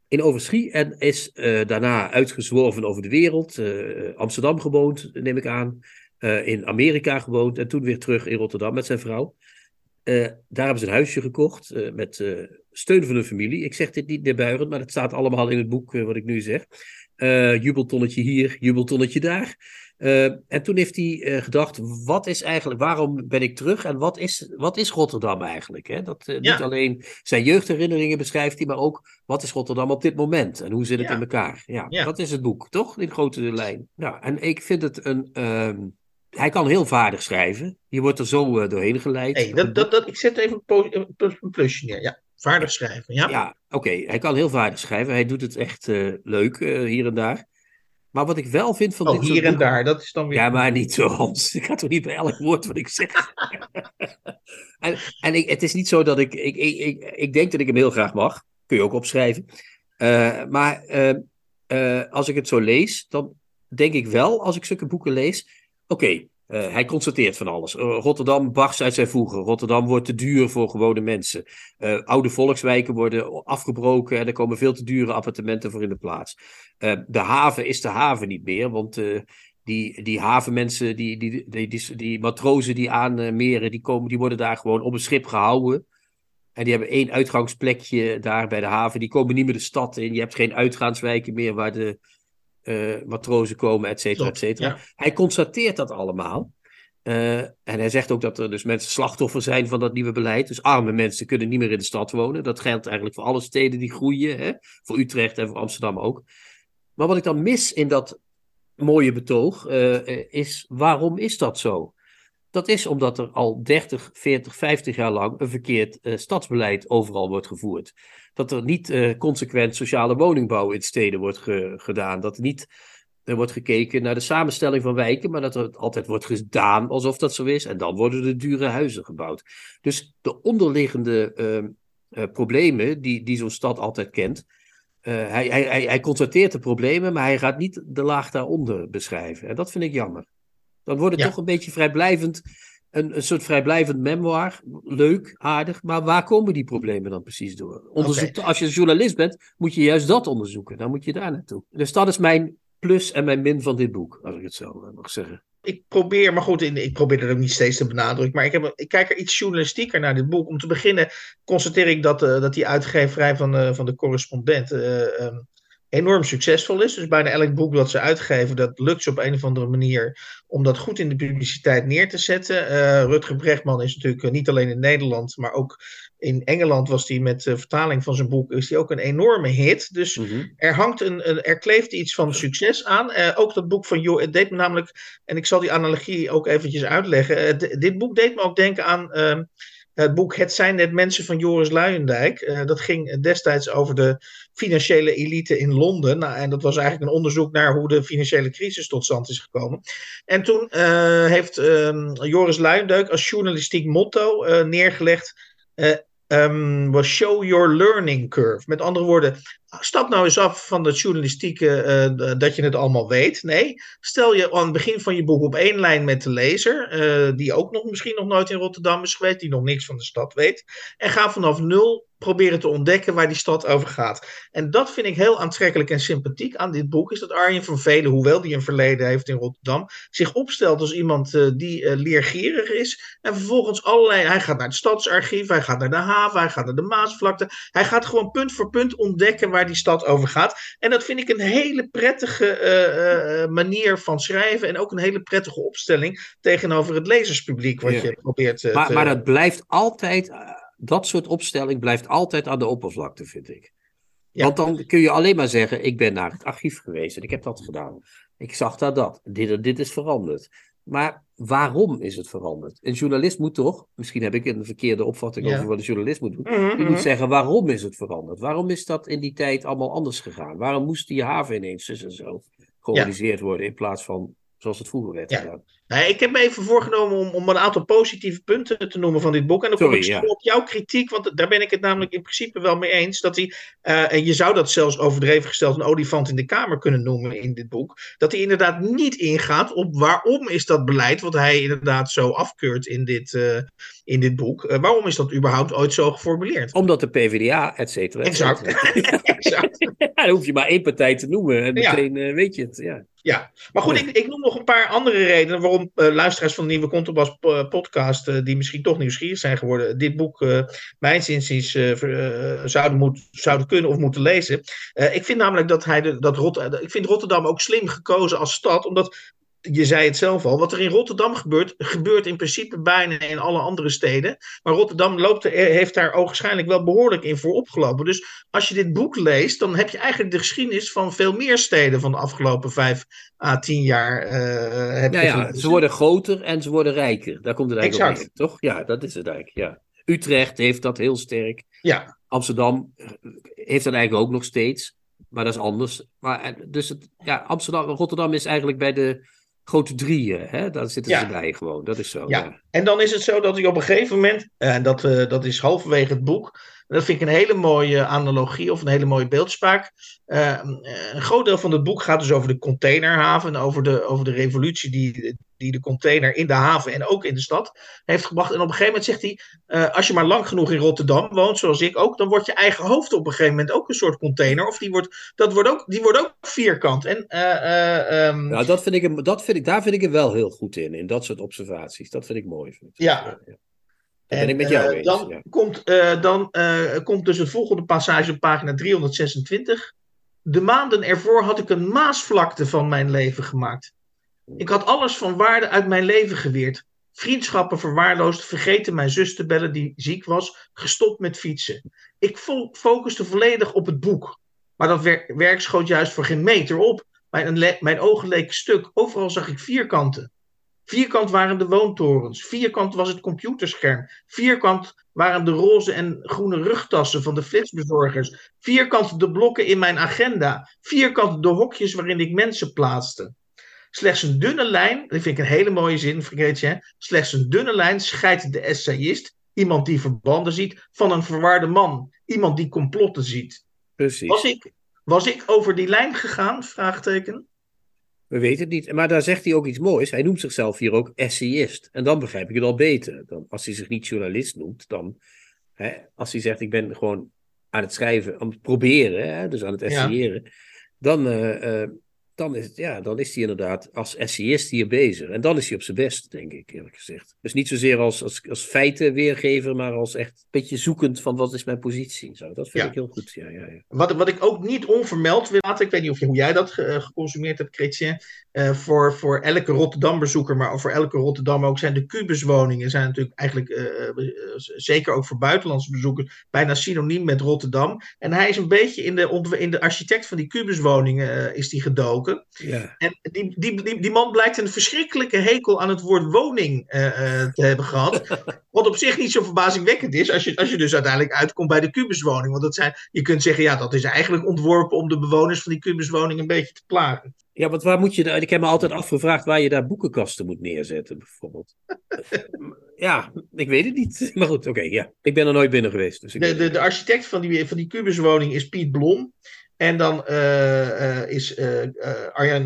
in Overschie en is uh, daarna uitgezworven over de wereld. Uh, Amsterdam gewoond, neem ik aan. in Amerika gewoond en toen weer terug in Rotterdam met zijn vrouw. Daar hebben ze een huisje gekocht met steun van de familie. Ik zeg dit niet neerbuigend, maar het staat allemaal in het boek wat ik nu zeg. Jubeltonnetje hier, jubeltonnetje daar. En toen heeft hij gedacht, wat is eigenlijk, waarom ben ik terug en wat is, wat is Rotterdam eigenlijk? Hè? Dat niet alleen zijn jeugdherinneringen beschrijft hij, maar ook wat is Rotterdam op dit moment en hoe zit het ja. in elkaar? Ja, ja, dat is het boek, toch? In grote lijn. Ja, en ik vind het een... Uh, hij kan heel vaardig schrijven. Je wordt er zo doorheen geleid. Hey, dat, dat, dat, ik zet even een plusje neer. Ja. Vaardig schrijven, ja. Ja, oké. Hij kan heel vaardig schrijven. Hij doet het echt uh, leuk uh, hier en daar. Maar wat ik wel vind van oh, dit hier en daar, dat is dan weer... Ja, maar niet zo, Hans. Ik ga toch niet bij elk woord wat ik zeg. en en ik, het is niet zo dat ik, ik, ik, ik... Ik denk dat ik hem heel graag mag. Kun je ook opschrijven. Maar als ik het zo lees, dan denk ik wel, als ik zulke boeken lees... Oké, uh, hij constateert van alles. Uh, Rotterdam barst uit zijn voegen. Rotterdam wordt te duur voor gewone mensen. Uh, oude volkswijken worden afgebroken en er komen veel te dure appartementen voor in de plaats. de haven is de haven niet meer, want die, die havenmensen, die, die, die, die, matrozen die aanmeren, die, komen, die worden daar gewoon op een schip gehouden. En die hebben één uitgangsplekje daar bij de haven. Die komen niet meer de stad in. Je hebt geen uitgaanswijken meer waar de matrozen komen, et cetera, et cetera. Hij constateert dat allemaal. Uh, en hij zegt ook dat er dus mensen slachtoffer zijn van dat nieuwe beleid. Dus arme mensen kunnen niet meer in de stad wonen. Dat geldt eigenlijk voor alle steden die groeien. Hè? Voor Utrecht en voor Amsterdam ook. Maar wat ik dan mis in dat mooie betoog uh, is waarom is dat zo? Dat is omdat er al 30, 40, 50 jaar lang een verkeerd uh, stadsbeleid overal wordt gevoerd. Dat er niet uh, consequent sociale woningbouw in steden wordt ge gedaan. Dat er niet er wordt gekeken naar de samenstelling van wijken, maar dat er altijd wordt gedaan alsof dat zo is. En dan worden er dure huizen gebouwd. Dus de onderliggende uh, problemen die, die zo'n stad altijd kent, hij, hij, hij constateert de problemen, maar hij gaat niet de laag daaronder beschrijven. En dat vind ik jammer. Dan wordt het toch een beetje vrijblijvend, een, een soort vrijblijvend memoir. Leuk, aardig, maar waar komen die problemen dan precies door? Onderzoek, Als je journalist bent, moet je juist dat onderzoeken. Dan moet je daar naartoe. Dus dat is mijn plus en mijn min van dit boek, als ik het zo eh, mag zeggen. Ik probeer, maar goed, ik probeer dat ook niet steeds te benadrukken. Maar ik, heb, ik kijk er iets journalistieker naar dit boek. Om te beginnen constateer ik dat, uh, dat die uitgeverij van, uh, van de correspondent uh, um, enorm succesvol is. Dus bijna elk boek dat ze uitgeven, dat lukt ze op een of andere manier om dat goed in de publiciteit neer te zetten. Uh, Rutger Brechtman is natuurlijk niet alleen in Nederland, maar ook in Engeland was hij met de vertaling van zijn boek is hij ook een enorme hit. Dus mm -hmm. er hangt een, een, er kleeft iets van succes aan. Uh, ook dat boek van Jo, het deed me namelijk, en ik zal die analogie ook eventjes uitleggen. Uh, dit boek deed me ook denken aan ehm, het boek Het zijn net mensen van Joris Luijendijk. Dat ging destijds over de financiële elite in Londen. Nou, en dat was eigenlijk een onderzoek naar hoe de financiële crisis tot stand is gekomen. En toen uh, heeft uh, Joris Luijendijk als journalistiek motto uh, neergelegd. Um, was show your learning curve. Met andere woorden, stap nou eens af van het journalistieke uh, dat je het allemaal weet. Nee, stel je aan het begin van je boek op één lijn met de lezer, uh, die ook nog misschien nog nooit in Rotterdam is geweest, die nog niks van de stad weet. En ga vanaf nul proberen te ontdekken waar die stad over gaat. En dat vind ik heel aantrekkelijk en sympathiek aan dit boek, is dat Arjen van Velen, hoewel die een verleden heeft in Rotterdam, zich opstelt als iemand uh, die uh, leergierig is. En vervolgens allerlei, hij gaat naar het stadsarchief, hij gaat naar de haven, hij gaat naar de Maasvlakte. Hij gaat gewoon punt voor punt ontdekken waar die stad over gaat. En dat vind ik een hele prettige uh, manier van schrijven en ook een hele prettige opstelling tegenover het lezerspubliek wat ja. je probeert maar, te... Maar dat blijft altijd dat soort opstelling blijft altijd aan de oppervlakte, vind ik. Ja. Want dan kun je alleen maar zeggen: Ik ben naar het archief geweest en ik heb dat gedaan. Ik zag daar dat. Dit, dit is veranderd. Maar waarom is het veranderd? Een journalist moet toch, misschien heb ik een verkeerde opvatting ja. over wat een journalist moet doen. Mm -hmm. Die moet zeggen: waarom is het veranderd? Waarom is dat in die tijd allemaal anders gegaan? Waarom moest die haven ineens dus en zo georganiseerd ja. worden in plaats van zoals het vroeger werd ja. gedaan? Nee, ik heb me even voorgenomen om, om een aantal positieve punten te noemen van dit boek. En dan Sorry, kom ik ja. op jouw kritiek, want daar ben ik het namelijk in principe wel mee eens. Dat hij, uh, en je zou dat zelfs overdreven gesteld een olifant in de kamer kunnen noemen in dit boek. Dat hij inderdaad niet ingaat op waarom is dat beleid, wat hij inderdaad zo afkeurt in dit, uh, in dit boek. Uh, waarom is dat überhaupt ooit zo geformuleerd? Omdat de PvdA, et cetera. et Exact. ja, dan hoef je maar één partij te noemen en meteen ja. weet je het. Ja. Ja, maar goed, ik, ik, noem nog een paar andere redenen waarom luisteraars van de nieuwe Contrabas podcast, uh, die misschien toch nieuwsgierig zijn geworden, dit boek, mijn inziens, zouden, moet, zouden kunnen of moeten lezen. ik vind namelijk dat hij, dat Rot, ik vind Rotterdam ook slim gekozen als stad, omdat je zei het zelf al, wat er in Rotterdam gebeurt, gebeurt in principe bijna in alle andere steden. Maar Rotterdam loopt, heeft daar ogenschijnlijk wel behoorlijk in voor opgelopen. Dus als je dit boek leest, dan heb je eigenlijk de geschiedenis van veel meer steden van de afgelopen vijf à tien jaar. Uh, heb ja, ja, ze worden groter en ze worden rijker. Daar komt het eigenlijk op neer, toch? Ja, dat is het eigenlijk, ja. Utrecht heeft dat heel sterk. Ja. Amsterdam heeft dat eigenlijk ook nog steeds. Maar dat is anders. Maar, dus het, ja, Amsterdam, Rotterdam is eigenlijk bij de grote drieën, hè? daar zitten Ja. ze bij gewoon. Dat is zo. Ja. Ja. En dan is het zo dat hij op een gegeven moment, en dat, eh, dat is halverwege het boek, dat vind ik een hele mooie analogie of een hele mooie beeldspraak. Eh, een groot deel van het boek gaat dus over de containerhaven, over de, over de revolutie die, die de container in de haven en ook in de stad heeft gebracht. En op een gegeven moment zegt hij, eh, als je maar lang genoeg in Rotterdam woont, zoals ik ook, dan wordt je eigen hoofd op een gegeven moment ook een soort container. Of die wordt, dat wordt ook, die wordt ook vierkant. En, ehm, Nou, dat vind ik dat vind ik, daar vind ik hem wel heel goed in, in dat soort observaties. Dat vind ik mooi. Vind ik. Ja. Ben ik met jou eh, dan ja. komt, eh, dan eh, komt dus het volgende passage op pagina 326. De maanden ervoor had ik een maasvlakte van mijn leven gemaakt. Ik had alles van waarde uit mijn leven geweerd. Vriendschappen verwaarloosd, vergeten mijn zus te bellen die ziek was, gestopt met fietsen. Ik fo focuste volledig op het boek. Maar dat wer werk schoot juist voor geen meter op. Mijn, mijn ogen leken stuk, overal zag ik vierkanten. Vierkant waren de woontorens. Vierkant was het computerscherm. Vierkant waren de roze en groene rugtassen van de flitsbezorgers. Vierkant de blokken in mijn agenda. Vierkant de hokjes waarin ik mensen plaatste. Slechts een dunne lijn, dat vind ik een hele mooie zin, vergeet je. Slechts een dunne lijn scheidt de essayist, iemand die verbanden ziet, van een verwarde man. Iemand die complotten ziet. Precies. Was ik, was ik over die lijn gegaan? Vraagteken. We weten het niet. Maar daar zegt hij ook iets moois. Hij noemt zichzelf hier ook essayist. En dan begrijp ik het al beter. Dan, als hij zich niet journalist noemt, dan. Hè, als hij zegt: Ik ben gewoon aan het schrijven, aan het proberen, hè, dus aan het essayeren. Dan, uh, uh, dan is, het, ja, dan is hij inderdaad als essayist hier bezig. En dan is hij op zijn best, denk ik, eerlijk gezegd. Dus niet zozeer als, als, als feitenweergever, maar als echt een beetje zoekend van wat is mijn positie. Zo, dat vind Ja. ik heel goed. Ja, ja, ja. Wat, wat ik ook niet onvermeld wil laten, ik weet niet of hoe jij dat ge- eh, geconsumeerd hebt, Chrétien, eh, voor, voor elke Rotterdam-bezoeker, maar voor elke Rotterdam ook, zijn de kubuswoningen zijn natuurlijk eigenlijk, eh, zeker ook voor buitenlandse bezoekers, bijna synoniem met Rotterdam. En hij is een beetje in de, in de architect van die kubuswoningen eh, is die gedoken. Ja. En die, die, die, die man blijkt een verschrikkelijke hekel aan het woord woning eh, eh, te hebben gehad. Wat op zich niet zo verbazingwekkend is, als je, als je dus uiteindelijk uitkomt bij de kubuswoning. Want dat zijn, je kunt zeggen, ja, dat is eigenlijk ontworpen om de bewoners van die kubuswoning een beetje te plagen. Ja, want waar moet je daar... Ik heb me altijd afgevraagd waar je daar boekenkasten moet neerzetten, bijvoorbeeld. ja, ik weet het niet. Maar goed, oké, ja. Ik ben er nooit binnen geweest. Dus ik De, de, de architect van die, van die kubuswoning is Piet Blom. En dan eh, eh, is eh,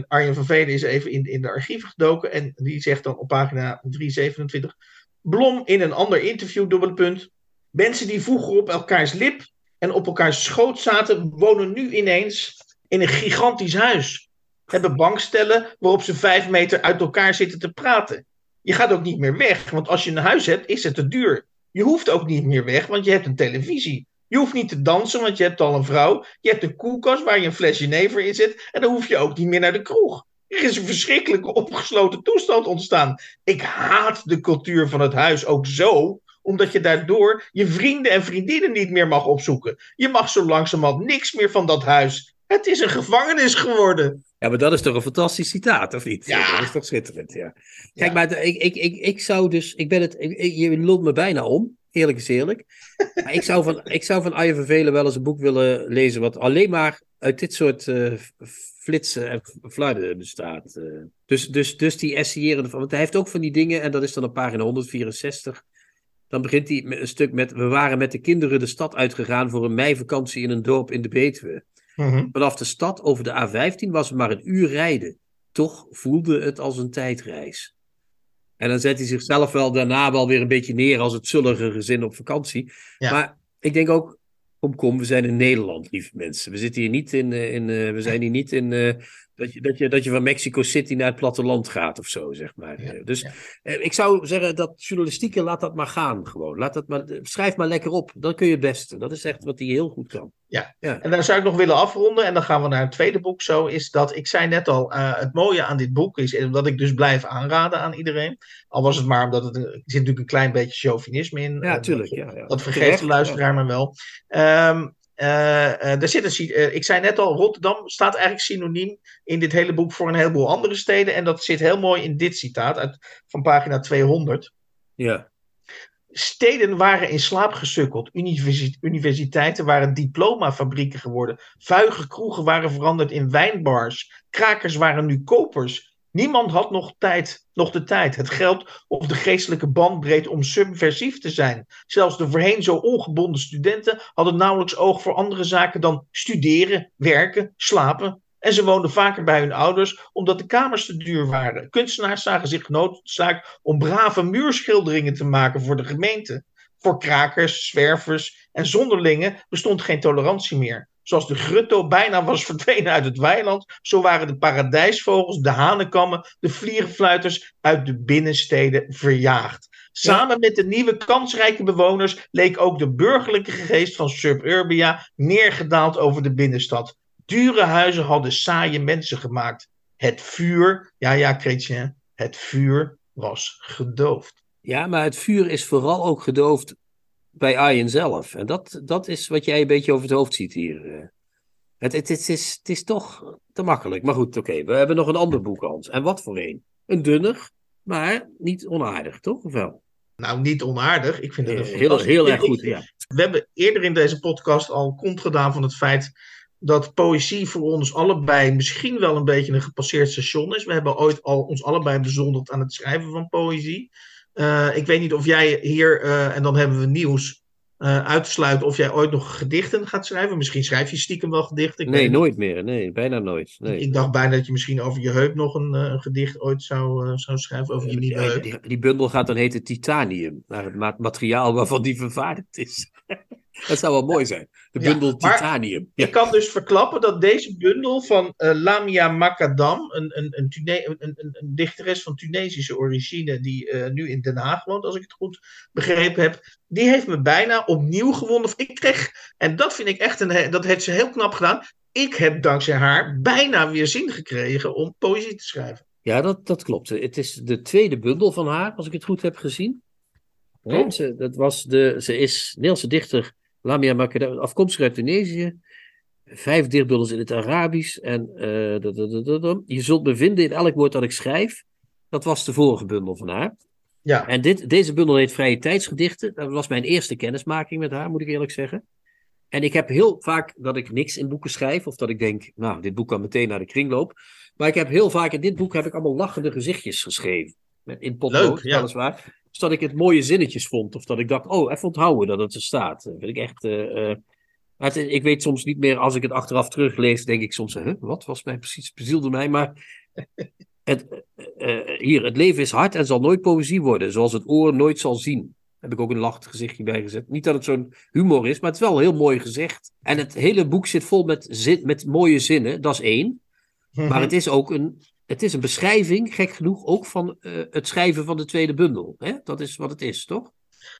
Arjen, van Veen is even in, in de archieven gedoken. En die zegt dan op pagina 327. Blom in een ander interview, dubbele punt. Mensen die vroeger op elkaars lip en op elkaars schoot zaten, wonen nu ineens in een gigantisch huis. Hebben bankstellen waarop ze vijf meter uit elkaar zitten te praten. Je gaat ook niet meer weg, want als je een huis hebt, is het te duur. Je hoeft ook niet meer weg, want je hebt een televisie. Je hoeft niet te dansen, want je hebt al een vrouw. Je hebt een koelkast waar je een fles jenever in zit. En dan hoef je ook niet meer naar de kroeg. Er is een verschrikkelijke opgesloten toestand ontstaan. Ik haat de cultuur van het huis ook zo, omdat je daardoor je vrienden en vriendinnen niet meer mag opzoeken. Je mag zo langzamerhand niks meer van dat huis. Het is een gevangenis geworden. Ja, maar dat is toch een fantastisch citaat, of niet? Ja. Dat is toch schitterend, ja. Kijk, Ja. maar de- ik, ik, ik, ik zou dus... Ik ben het, ik- je lult me bijna om, eerlijk is eerlijk. Maar ik zou van, ik zou van Vervelen wel eens een boek willen lezen... wat alleen maar uit dit soort eh, flitsen en flarden bestaat. eh. Dus, dus, dus die essayerende... Want hij heeft ook van die dingen, en dat is dan op pagina 164... Dan begint hij met een stuk met... We waren met de kinderen de stad uitgegaan... voor een meivakantie in een dorp in de Betuwe. Vanaf de stad over de A15 was het maar een uur rijden. Toch voelde het als een tijdreis. En dan zet hij zichzelf wel daarna wel weer een beetje neer als het zullige gezin op vakantie. Ja. Maar ik denk ook, kom, kom, we zijn in Nederland, lieve mensen. We zitten hier niet in, eh, in eh, we zijn hier niet in, eh, dat, je, dat, je, dat je van Mexico City naar het platteland gaat of zo, zeg maar. Ja, Eh, dus ja. eh, ik zou zeggen, dat journalistieke, laat dat maar gaan gewoon. Laat dat maar, schrijf maar lekker op, dan kun je het beste. Dat is echt wat hij heel goed kan. En daar zou ik nog willen afronden, en dan gaan we naar het tweede boek zo, is dat, ik zei net al, eh, het mooie aan dit boek is, en dat ik dus blijf aanraden aan iedereen, al was het maar omdat het, er zit natuurlijk een klein beetje chauvinisme in. Ja, eh, tuurlijk. dat- Ja, ja. Dat vergeet Terecht, de luisteraar maar wel. Eh, eh, er zit een, eh, ik zei net al, Rotterdam staat eigenlijk synoniem in dit hele boek voor een heleboel andere steden. En dat zit heel mooi in dit citaat uit, van pagina 200. Ja. Steden waren in slaap gesukkeld. Universi- universiteiten waren diplomafabrieken geworden. Vuige kroegen waren veranderd in wijnbars. Krakers waren nu kopers. Niemand had nog, tijd, nog de tijd, het geld of de geestelijke bandbreedte om subversief te zijn. Zelfs de voorheen zo ongebonden studenten hadden nauwelijks oog voor andere zaken dan studeren, werken, slapen. En ze woonden vaker bij hun ouders omdat de kamers te duur waren. Kunstenaars zagen zich genoodzaakt om brave muurschilderingen te maken voor de gemeente. Voor krakers, zwervers en zonderlingen bestond geen tolerantie meer. Zoals de grutto bijna was verdwenen uit het weiland, zo waren de paradijsvogels, de hanenkammen, de vliegenfluiters uit de binnensteden verjaagd. Samen met de nieuwe kansrijke bewoners leek ook de burgerlijke geest van suburbia neergedaald over de binnenstad. Dure huizen hadden saaie mensen gemaakt. Het vuur, ja ja Chrétien, het vuur was gedoofd. Ja, maar het vuur is vooral ook gedoofd bij Arjen zelf. En dat, dat is wat jij een beetje over het hoofd ziet hier. eh. Het, het, het, is, het is toch te makkelijk. Maar goed, oké. We hebben nog een ander boek, Hans. En wat voor een? Een dunner? Maar niet onaardig, toch? Of wel? Nou, niet onaardig. Ik vind het een heel, heel erg goed, ja. We hebben eerder in deze podcast al kont gedaan van het feit dat poëzie voor ons allebei misschien wel een beetje een gepasseerd station is. We hebben ooit al ons allebei bezondigd aan het schrijven van poëzie. Eh, ik weet niet of jij hier, eh, en dan hebben we nieuws, eh uit te sluiten of jij ooit nog gedichten gaat schrijven. Misschien schrijf je stiekem wel gedichten. Nee, nooit meer. Nee, bijna nooit. Nee. Ik dacht bijna dat je misschien over je heup nog een, een gedicht ooit zou, zou schrijven, over je nieuwe heup. die, die bundel gaat dan heten titanium, naar het ma- materiaal waarvan die vervaardigd is. dat zou wel mooi zijn. De bundel titanium. Ja. Ik kan dus verklappen dat deze bundel van eh, Lamia Makadam, een, een, een, Tune- een, een, dichteres van Tunesische origine, die eh, nu in Den Haag woont, als ik het goed begrepen heb, die heeft me bijna opnieuw gewonnen. Of ik kreeg, en dat vind ik echt, een, dat heeft ze heel knap gedaan. Ik heb dankzij haar bijna weer zin gekregen om poëzie te schrijven. Ja, dat, dat klopt. Het is de tweede bundel van haar, als ik het goed heb gezien. Ze, dat was de, ze is Nederlandse dichter Lamia Makadam, afkomstig uit Tunesië. Vijf dichtbundels in het Arabisch. En eh, da- da- da- da- da. je zult me vinden in elk woord dat ik schrijf. Dat was de vorige bundel van haar. Ja, En dit, deze bundel heet Vrije Tijdsgedichten. Dat was mijn eerste kennismaking met haar, moet ik eerlijk zeggen. En ik heb heel vaak dat ik niks in boeken schrijf. Of dat ik denk, nou, dit boek kan meteen naar de kringloop. Maar ik heb heel vaak in dit boek heb ik allemaal lachende gezichtjes geschreven. Met in potlood, ja. weliswaar. Dus dat ik het mooie zinnetjes vond. Of dat ik dacht, oh, even onthouden dat het er staat. Dat vind ik echt... eh, eh, het- ik weet soms niet meer, als ik het achteraf teruglees, denk ik soms, huh, wat was mij precies, bezielde mij. Maar het, eh, hier, het leven is hard en zal nooit poëzie worden, zoals het oor nooit zal zien. Heb ik ook een lachend gezichtje bij gezet. Niet dat het zo'n humor is, maar het is wel heel mooi gezegd. En het hele boek zit vol met, zin, met mooie zinnen, dat is één. Maar het is ook een, het is een beschrijving, gek genoeg, ook van eh, het schrijven van de tweede bundel. Hè? Dat is wat het is, toch?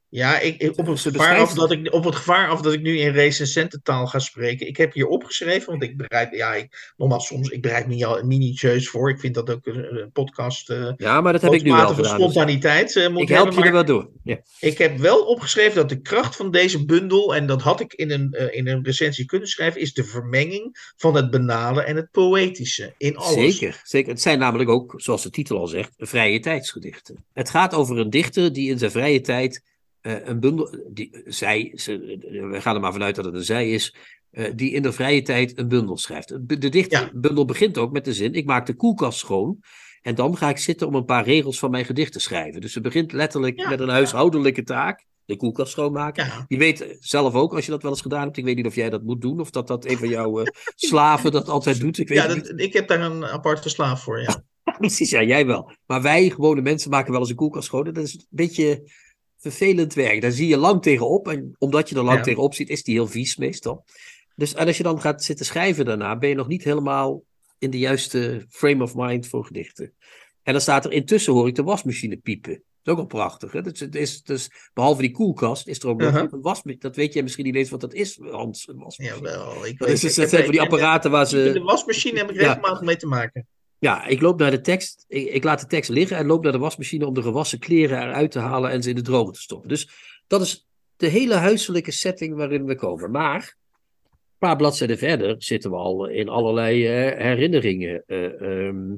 Ja, ik, ik- op, het gevaar af dat ik, op het gevaar af dat ik nu in recensententaal ga spreken. Ik heb hier opgeschreven, want ik bereid, ja, ik, nogmaals, soms, ik bereid me al minutieus voor. Ik vind dat ook een, een podcast eh Ja, maar dat heb ik nu wel matige gedaan. dus spontaniteit eh, moet ik help hebben. je er wel door. Ja. ik heb wel opgeschreven dat de kracht van deze bundel, en dat had ik in een, eh, in een recensie kunnen schrijven, is de vermenging van het banale en het poëtische in alles. Zeker, zeker. Het zijn namelijk ook, zoals de titel al zegt, vrije tijdsgedichten. Het gaat over een dichter die in zijn vrije tijd een bundel. Die, zij, ze, we gaan er maar vanuit dat het een zij is. eh, die in de vrije tijd een bundel schrijft. De de dichterbundel begint ook met de zin: Ik maak de koelkast schoon. En dan ga ik zitten om een paar regels van mijn gedicht te schrijven. Dus ze begint letterlijk Ja, met een ja. huishoudelijke taak. De koelkast schoonmaken. Ja. Je weet zelf ook, als je dat wel eens gedaan hebt. Ik weet niet of jij dat moet doen. Of dat dat een van jouw eh, slaven dat altijd doet. Ik weet Ja, dat, ik heb daar een aparte slaaf voor, ja. Precies, ja, jij wel. Maar wij, gewone mensen, maken wel eens een koelkast schoon. Dat is een beetje vervelend werk. Daar zie je lang tegenop. En omdat je er lang Ja. tegenop ziet, is die heel vies meestal. Dus en als je dan gaat zitten schrijven daarna, ben je nog niet helemaal in de juiste frame of mind voor gedichten. En dan staat er intussen hoor ik de wasmachine piepen. Dat is ook wel prachtig. Hè? Dus, het is, dus, behalve die koelkast is er ook nog Uh-huh. een wasmachine. Dat weet jij misschien niet eens wat dat is, Hans. Een wasmachine. Jawel, ik Dat, weet is, dus- dat zijn van die apparaten waar ze... De wasmachine heb ik Ja. regelmatig mee te maken. Ja, ik loop naar de tekst. Ik, ik laat de tekst liggen en loop naar de wasmachine om de gewassen kleren eruit te halen en ze in de droger te stoppen. Dus dat is de hele huiselijke setting waarin we komen. Maar een paar bladzijden verder zitten we al in allerlei eh, herinneringen. Eh, ehm,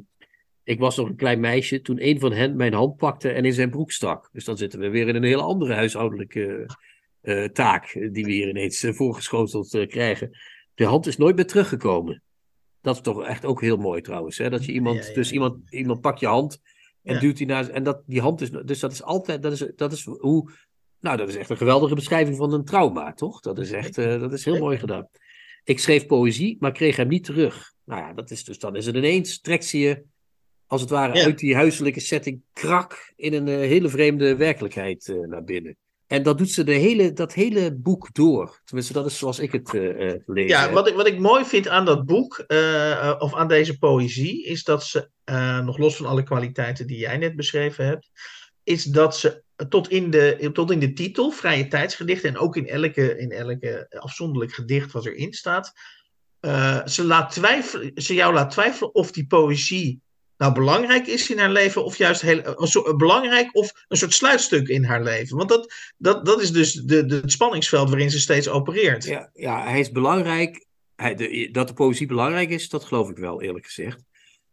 ik was nog een klein meisje toen een van hen mijn hand pakte en in zijn broek stak. Dus dan zitten we weer in een hele andere huishoudelijke eh, taak die we hier ineens voorgeschoteld krijgen. De hand is nooit meer teruggekomen. Dat is toch echt ook heel mooi trouwens. Hè? Dat je iemand, Ja, ja, dus iemand, iemand pakt je hand en duwt die naar. En dat, die hand is. Dus dat is altijd. Dat is, dat is hoe. Nou, dat is echt een geweldige beschrijving van een trauma, toch? Dat is echt. eh, dat is heel mooi gedaan. Ik schreef poëzie, maar kreeg hem niet terug. Nou ja, dat is dus. Dan is het ineens. Trekt ze je. Als het ware Ja. uit die huiselijke setting krak in een eh, hele vreemde werkelijkheid eh, naar binnen. En dat doet ze de hele, dat hele boek door. Tenminste, dat is zoals ik het eh eh, lees. Ja, wat ik, wat ik mooi vind aan dat boek, eh, of aan deze poëzie, is dat ze, nog los van alle kwaliteiten die jij net beschreven hebt, is dat ze tot in de, tot in de titel, vrije tijdsgedichten, en ook in elke, in elke afzonderlijk gedicht wat erin staat, ze, laat twijfelen, ze jou laat twijfelen of die poëzie nou belangrijk is in haar leven, of juist heel, een soort, belangrijk of een soort sluitstuk in haar leven. Want dat, dat, dat is dus de, de, het spanningsveld waarin ze steeds opereert. Ja, ja hij is belangrijk. Hij, de, dat de poëzie belangrijk is, dat geloof ik wel, eerlijk gezegd.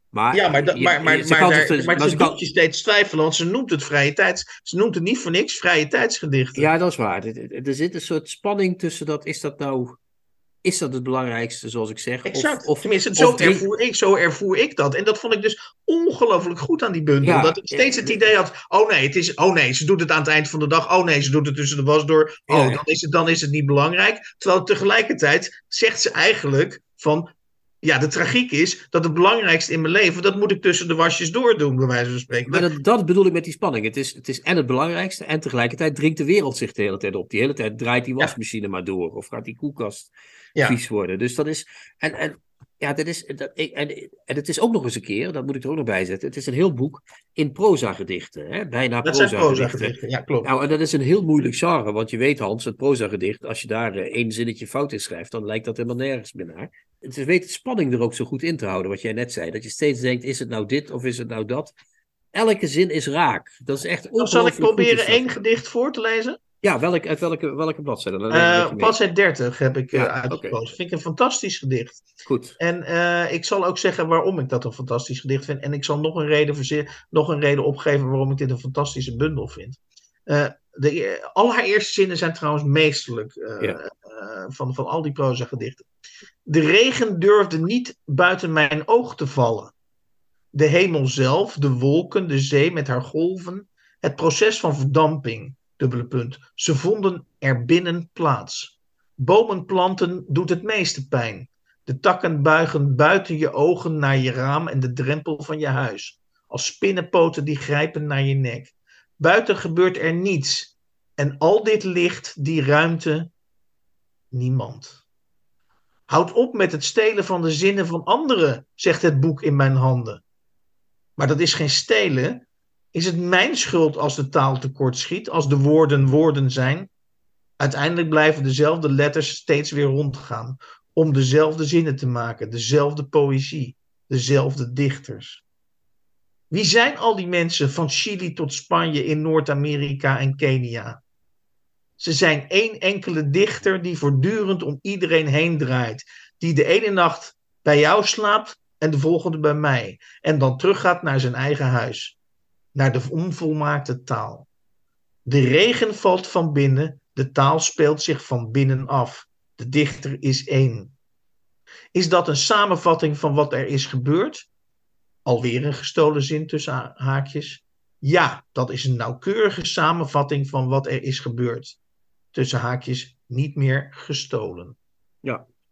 Maar, Ja, maar, dat, je- maar, maar, ze maar, daar- ze kan- je steeds twijfelen, want ze noemt het vrije tijds. Ze noemt het niet voor niks vrije tijdsgedichten. Ja, dat is waar. Er zit een soort spanning tussen dat. Is dat nou. Is dat het belangrijkste, zoals ik zeg? Of- Exact. Of, Tenminste, of zo, drie- ervoer ik, zo ervoer ik dat. En dat vond ik dus ongelooflijk goed aan die bundel. Ja, dat ik steeds het idee had: oh nee, het is, oh nee, ze doet het aan het eind van de dag. Oh nee, ze doet het tussen de was door. Oh, Ja, ja. dan, is het, dan is het niet belangrijk. Terwijl tegelijkertijd zegt ze eigenlijk van. Ja, de tragiek is dat het belangrijkste in mijn leven, dat moet ik tussen de wasjes door doen, bij wijze van spreken. Maar dat, dat bedoel ik met die spanning. Het is, het is en het belangrijkste. En tegelijkertijd dringt de wereld zich de hele tijd op. Die hele tijd draait die Ja. wasmachine maar door. Of gaat die koelkast Ja. vies worden. Dus dat is. En, en ja, dat is. Dat, ik, en, en het is ook nog eens een keer. Dat moet ik er ook nog bij zetten. Het is een heel boek in proza gedichten. Hè? Bijna dat zijn proza proza gedichten. gedichten. Ja, klopt. Nou, en dat is een heel moeilijk genre, want je weet Hans, het proza-gedicht, als je daar eh, één zinnetje fout in schrijft, dan lijkt dat helemaal nergens meer naar. Ze weet de spanning er ook zo goed in te houden, wat jij net zei. Dat je steeds denkt, is het nou dit of is het nou dat? Elke zin is raak. Dat is echt Dan zal ik proberen is één gedicht voor te lezen. Ja, welk, uit welke, welke bladzijde? Eh mee. bladzijde 30 heb ik eh, Ja, uitgekozen. Vind ik een fantastisch gedicht. Goed. En eh, ik zal ook zeggen waarom ik dat een fantastisch gedicht vind. En ik zal nog een reden, nog een reden opgeven waarom ik dit een fantastische bundel vind. Eh, de, e- al haar eerste zinnen zijn trouwens meesterlijk eh, Ja. eh, van, van al die proza gedichten. De regen durfde niet buiten mijn oog te vallen. De hemel zelf, de wolken, de zee met haar golven. Het proces van verdamping, dubbele punt. Ze vonden er binnen plaats. Bomen planten doet het meeste pijn. De takken buigen buiten je ogen naar je raam en de drempel van je huis. Als spinnenpoten die grijpen naar je nek. Buiten gebeurt er niets. En al dit licht, die ruimte, niemand. Houd op met het stelen van de zinnen van anderen, zegt het boek in mijn handen. Maar dat is geen stelen. Is het mijn schuld als de taal tekort schiet, als de woorden woorden zijn? Uiteindelijk blijven dezelfde letters steeds weer rondgaan om dezelfde zinnen te maken, dezelfde poëzie, dezelfde dichters. Wie zijn al die mensen van Chili tot Spanje in Noord-Amerika en Kenia? Ze zijn één enkele dichter die voortdurend om iedereen heen draait, die de ene nacht bij jou slaapt en de volgende bij mij, en dan teruggaat naar zijn eigen huis, naar de onvolmaakte taal. De regen valt van binnen, de taal speelt zich van binnen af. De dichter is één. Is dat een samenvatting van wat er is gebeurd? Alweer een gestolen zin tussen ha- haakjes. Ja, dat is een nauwkeurige samenvatting van wat er is gebeurd. Tussen haakjes niet meer gestolen.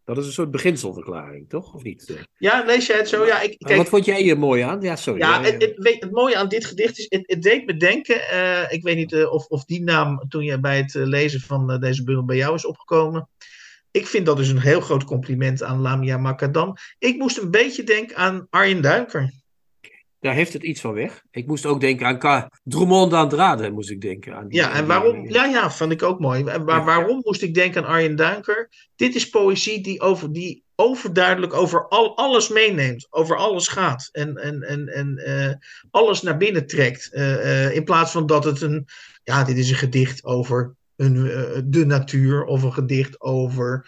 Dat is een soort beginselverklaring, toch? Of niet? Ja, lees jij het zo? Ja, ik, kijk, Wat vond jij hier mooi aan? Ja, sorry. Ja, het, het, mooie aan dit gedicht is, het, het deed me denken, eh, ik weet niet eh, of, of die naam toen je bij het eh, lezen van deze bundel bij jou is opgekomen. Ik vind dat dus een heel groot compliment aan Lamia Makadam. Ik moest een beetje denken aan Arjen Duiker. Daar heeft het iets van weg. Ik moest ook denken aan Ka Drummond d'Andrade, moest ik denken. Aan die- Ja, en waarom? Ja, ja, vond ik ook mooi. En waar- Ja. waarom moest ik denken aan Arjen Duiker? Dit is poëzie die, over, die overduidelijk over al, alles meeneemt, over alles gaat en, en, en, en eh, alles naar binnen trekt. Eh, eh, in plaats van dat het een, ja, dit is een gedicht over een, de natuur of een gedicht over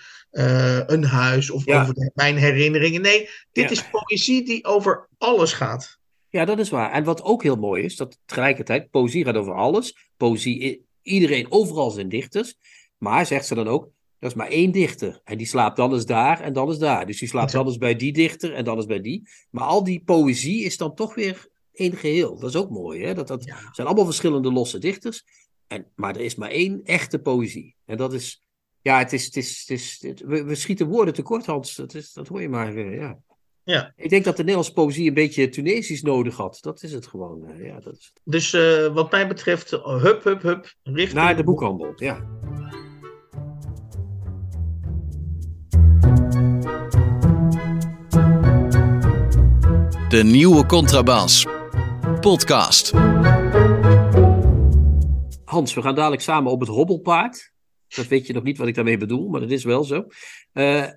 een huis of Ja. over mijn herinneringen. Nee, dit Ja. is poëzie die over alles gaat. Ja, dat is waar. En wat ook heel mooi is, dat tegelijkertijd, poëzie gaat over alles. Poëzie, iedereen, overal zijn dichters. Maar, zegt ze dan ook, dat is maar één dichter. En die slaapt dan eens daar en dan eens daar. Dus die slaapt dan eens bij die dichter en dan eens bij die. Maar al die poëzie is dan toch weer één geheel. Dat is ook mooi, hè? Dat, dat Ja. zijn allemaal verschillende losse dichters. En, maar er is maar één echte poëzie. En dat is, ja, het is, het is, het is, het- we, we schieten woorden tekort, Hans. Dat, is, dat hoor je maar, ja. Ja. Ik denk dat de Nederlandse poëzie een beetje Tunesisch nodig had. Dat is het gewoon. eh, ja, dat is... Dus eh, wat mij betreft, hup, hup, hup, richting Naar de boekhandel, ja. De nieuwe contrabas. Podcast. Hans, we gaan dadelijk samen op het hobbelpaard. Dat weet je nog niet wat ik daarmee bedoel, maar dat is wel zo. Eh, eh,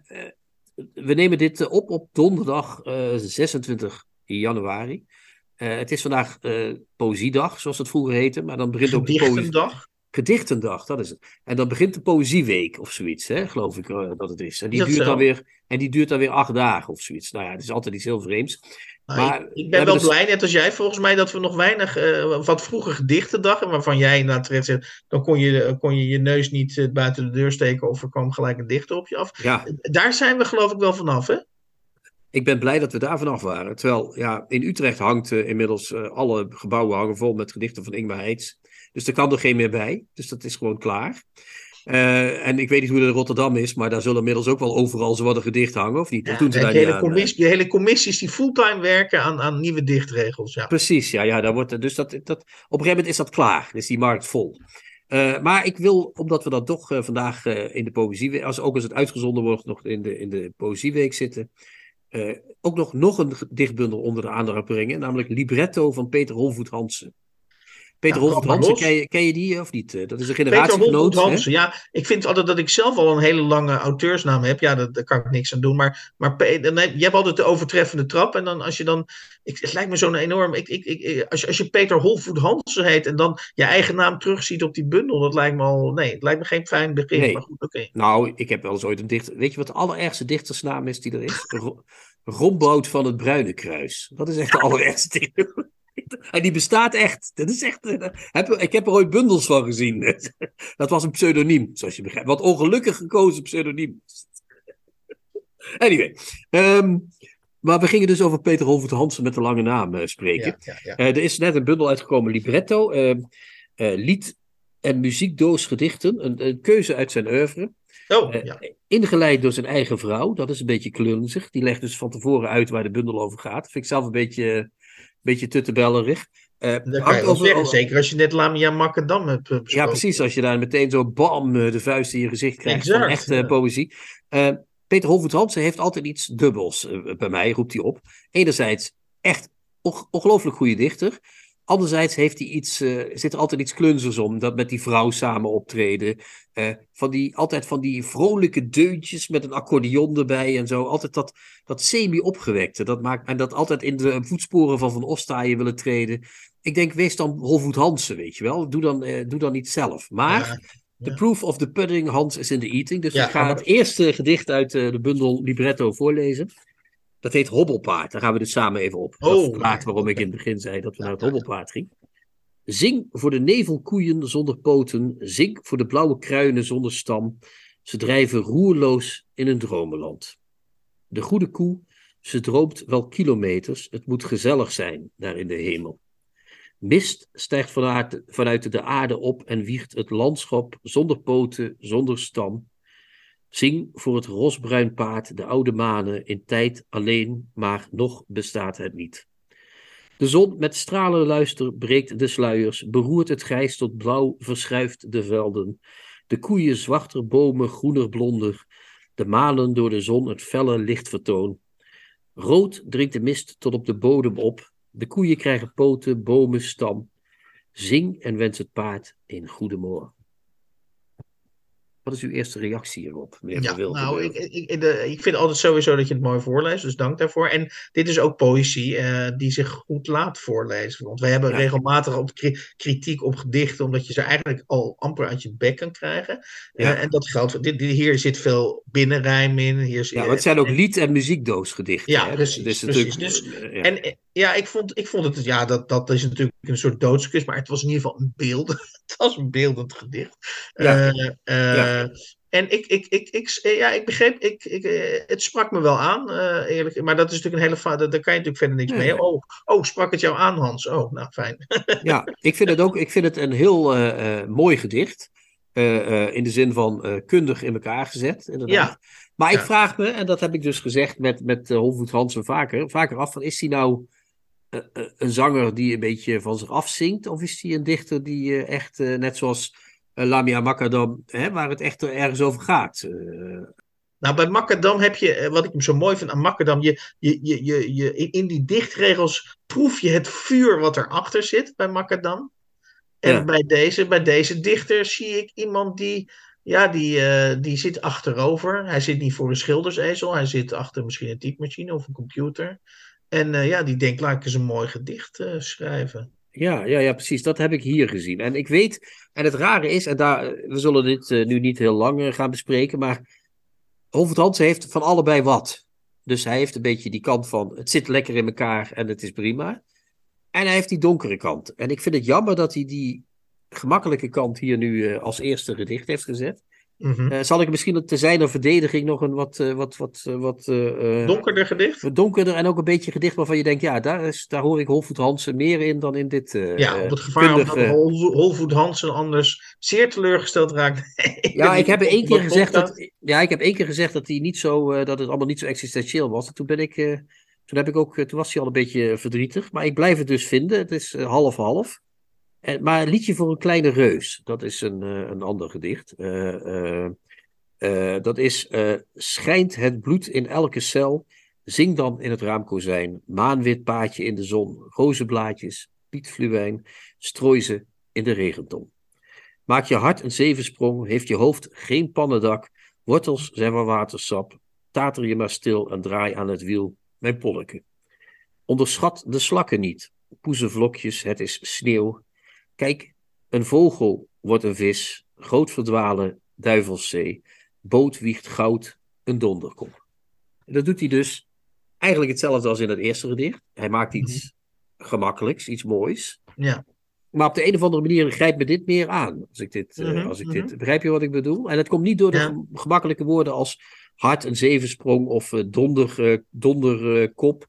we nemen dit eh, op op donderdag eh, 26 januari. Eh, het is vandaag eh, Poëziedag, zoals het vroeger heette. Maar dan begint ook de poëzie. Gedichtendag. Gedichtendag, dat is het. En dan begint de Poëzieweek of zoiets, hè, geloof ik eh, dat het is. En die, Dat duurt zo. dan weer, en die duurt dan weer acht dagen of zoiets. Nou ja, het is altijd iets heel vreemds. Nou, Maar ik, ben wel dus- blij, net als jij, volgens mij, dat we nog weinig, eh, wat vroeger gedichtendag, waarvan jij inderdaad terecht zegt, dan kon je, kon je je neus niet eh, buiten de deur steken of er kwam gelijk een dichter op je af. Ja, Daar zijn we geloof ik wel vanaf, hè? ik ben blij dat we daar vanaf waren. Terwijl, ja, in Utrecht hangt eh, inmiddels alle gebouwen hangen vol met gedichten van Ingmar Heitz. Dus er kan er geen meer bij. Dus dat is gewoon klaar. Eh, en ik weet niet hoe het in Rotterdam is, maar daar zullen inmiddels ook wel overal zo wat een gedicht hangen, of niet? Ja, doen ze de, daar niet hele aan, commissie, de hele commissies die fulltime werken aan, aan nieuwe dichtregels. Ja. Precies, ja, ja daar wordt, dus dat, dat, op een gegeven moment is dat klaar. is die markt vol. Eh, maar ik wil, omdat we dan toch eh, vandaag eh, in de Poëzieweek, als, ook als het uitgezonden wordt, nog in de, in de Poëzieweek zitten, eh, ook nog, nog een dichtbundel onder de aandacht brengen, namelijk Libretto van Peter Holvoet Hansen. Peter Ja, Hansen, ken je, ken je die of niet? Eh, Dat is een Peter generatiegenoot. Hansen. Ja, ik vind altijd dat ik zelf al een hele lange auteursnaam heb. Ja, daar, daar kan ik niks aan doen. Maar, maar je hebt altijd de overtreffende trap. En dan als je dan. Ik, het lijkt me zo'n enorm. Ik, ik, ik, als, je, als je Peter Holvoet Hansen heet. en dan je eigen naam terugziet op die bundel. dat lijkt me al. Nee, het lijkt me geen fijn begin. Nee. Maar goed, oké. Nou, ik heb wel eens ooit een dichter. Weet je wat de allerergste dichtersnaam is die er is? Ro- Rombout van het Bruine Kruis. Dat is echt de allerergste dichter. En die bestaat echt. Dat is echt eh, heb, ik heb er ooit bundels van gezien. Dat was een pseudoniem, zoals je begrijpt. Wat ongelukkig gekozen pseudoniem. Anyway. ehm, maar we gingen dus over Peter Holvoet Hansen met de lange naam eh, spreken. Ja, ja, ja. Eh, er is net een bundel uitgekomen, Libretto. eh, eh, lied- en muziekdoos gedichten. Een, een keuze uit zijn oeuvre. Oh, ja. Ingeleid door zijn eigen vrouw. Dat is een beetje klunzig. Die legt dus van tevoren uit waar de bundel over gaat. Vind ik zelf een beetje, beetje tuttebellerig. Eh, Dat kan je over- zeggen. Zeker als je net Lamia Makadam hebt eh, Ja, precies. Als je daar meteen zo bam eh, de vuist in je gezicht krijgt van Exact, echte ja. poëzie. Peter Holvoet Hansen heeft altijd iets dubbels bij mij, roept hij op. Enerzijds echt onge- ongelooflijk goede dichter. Anderzijds heeft hij iets, eh, zit er altijd iets klunzers om. Dat met die vrouw samen optreden. Eh, van die, altijd van die vrolijke deuntjes met een accordeon erbij en zo. Altijd dat, dat semi-opgewekte. Dat maakt, en dat altijd in de voetsporen van Van Ostaaien willen treden. Ik denk, wees dan Holvoet Hansen, weet je wel. Doe dan, eh, doe dan niet zelf. Maar Ja, The proof of the pudding, Hans, is in the eating. Dus Ja, ik ga maar- het eerste gedicht uit de bundel Libretto voorlezen. Dat heet Hobbelpaard. Daar gaan we dus samen even op. Dat Oh, verklaart ja, waarom ik in het begin zei dat we naar het. Hobbelpaard gingen. Zing voor de nevelkoeien zonder poten. Zing voor de blauwe kruinen zonder stam. Ze drijven roerloos in een dromenland. De goede koe, ze droomt wel kilometers. Het moet gezellig zijn daar in de hemel. Mist stijgt vanuit de aarde op en wiegt het landschap zonder poten, zonder stam. Zing voor het rosbruin paard de oude manen in tijd alleen, maar nog bestaat het niet. De zon met stralenluister breekt de sluiers, beroert het grijs tot blauw, verschuift de velden. De koeien zwarter bomen, groener blonder, de manen door de zon het felle licht vertoon. Rood dringt de mist tot op de bodem op, de koeien krijgen poten, bomen, stam. Zing en wens het paard een goede morgen. Wat is uw eerste reactie hierop, meneer Ja, Van nou, ik, ik, de, ik vind altijd sowieso dat je het mooi voorleest, dus dank daarvoor. En dit is ook poëzie eh, die zich goed laat voorlezen. Want we hebben Ja. regelmatig op kri- kritiek op gedichten, omdat je ze eigenlijk al amper uit je bek kan krijgen. Eh, Ja. en dat geldt voor dit, dit- hier zit veel binnenrijm in. Hier zit, Ja, maar het zijn ook lied- en muziekdoosgedichten. Ja, hè? precies, Dus precies. natuurlijk, eh, ja. En ja, ik vond, ik vond het, ja, dat, dat is natuurlijk een soort doodskus, maar het was in ieder geval een beeld. het was een beeldend gedicht. Ja. Eh, eh, Ja. En ik, ik, ik, ik, eh, ja, ik begreep, ik, ik, het sprak me wel aan, eerlijk. Maar dat is natuurlijk een hele daar daar kan je natuurlijk verder niks Nee. mee. Oh, oh, sprak het jou aan, Hans? Oh, nou fijn. Ja, ik vind het ook ik vind het een heel mooi gedicht. In de zin van kundig in elkaar gezet, inderdaad. Ja. Maar ik Ja. vraag me, en dat heb ik dus gezegd met, met Holvoet Hansen vaker, vaker af, van is hij nou een zanger die een beetje van zich afzingt? Of is hij een dichter die eh, echt, eh, net zoals eh, Lamia Makadam, hè, waar het echt er ergens over gaat? Eh, Nou, bij Macadam heb je, eh, wat ik zo mooi vind aan Macadam, je, je, je, je, in- die dichtregels proef je het vuur wat erachter zit bij Macadam. En Ja. bij, deze, bij deze dichter zie ik iemand die, ja, die, eh, die zit achterover. Hij zit niet voor een schildersezel, hij zit achter misschien een typemachine of een computer. En eh, ja, die denkt, laat ik eens een mooi gedicht eh, schrijven. Ja, ja, ja, precies. Dat heb ik hier gezien. En ik weet, en het rare is, en daar, we zullen dit eh, nu niet heel lang eh, gaan bespreken, maar Holvoet Hansen heeft van allebei wat. Dus hij heeft een beetje die kant van het zit lekker in elkaar en het is prima. En hij heeft die donkere kant. En ik vind het jammer dat hij die gemakkelijke kant hier nu eh, als eerste gedicht heeft gezet. Mhm. Eh, zal ik misschien te zijner verdediging nog een wat, eh, wat, wat, eh, wat Donkerder gedicht? donkerder en ook een beetje gedicht waarvan je denkt, ja, daar, is, daar hoor ik Holvoet Hansen meer in dan in dit. Ja, op het gevaar dat kundige- Hol- Holvoet Hansen anders zeer teleurgesteld raakt. Ja, ik heb één keer gezegd dat, ja, ik heb één keer gezegd dat hij niet zo, dat het allemaal niet zo existentieel was. En toen ben ik, toen heb ik ook, toen was hij al een beetje verdrietig. Maar ik blijf het dus vinden. Het is half-half. Maar liedje voor een kleine reus, dat is een, eh, een ander gedicht. Eh, eh, dat is Schijnt het bloed in elke cel, zing dan in het raamkozijn. Maanwit paadje in de zon, rozenblaadjes, pietfluwijn, strooi ze in de regenton. Maak je hart een zevensprong, heeft je hoofd geen pannendak, wortels zijn van watersap, tater je maar stil en draai aan het wiel, mijn polleke. Onderschat de slakken niet, poezenvlokjes, het is sneeuw. Kijk, een vogel wordt een vis, groot verdwalen, duivelszee, boot wiegt goud, een donderkop. En dat doet hij dus eigenlijk hetzelfde als in het eerste gedicht. Hij maakt iets gemakkelijks, iets moois. Ja. Maar op de een of andere manier grijpt me dit meer aan. Als ik dit, Mhm, als ik mhm. dit, begrijp je wat ik bedoel? En dat komt niet door de Ja. gemakkelijke woorden als hart, een zevensprong of eh, donder, eh, donderkop.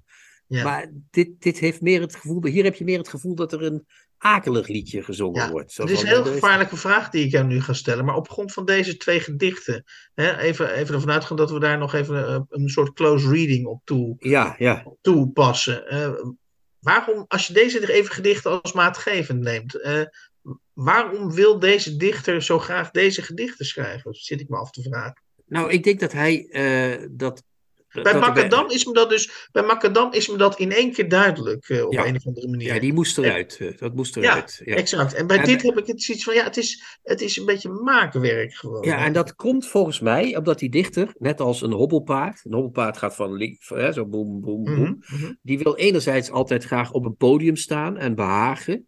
Ja. Maar dit, dit heeft meer het gevoel, hier heb je meer het gevoel dat er een akelig liedje gezongen Ja, wordt. Het is een heel gevaarlijke vraag die ik jou nu ga stellen. Maar op grond van deze twee gedichten, hè, even, even ervan uitgaan dat we daar nog even eh, een soort close reading op toe, Ja, ja. op toepassen. Eh, waarom, als je deze even gedichten als maatgevend neemt, eh, waarom wil deze dichter zo graag deze gedichten schrijven? Dat zit ik me af te vragen. Nou, ik denk dat hij eh, dat. Bij Macadam is me dat dus, bij Macadam is me dat in één keer duidelijk eh, op Ja. een of andere manier. Ja, die moest eruit. eh, Dat moest eruit. Ja, Exact. En bij En dit heb ik het zoiets van, ja, het is, het is een beetje maakwerk gewoon. Ja, en dat komt volgens mij omdat die dichter, net als een hobbelpaard, een hobbelpaard gaat van links, hè, zo boem, boem, boem, Mhm, mhm. die wil enerzijds altijd graag op een podium staan en behagen.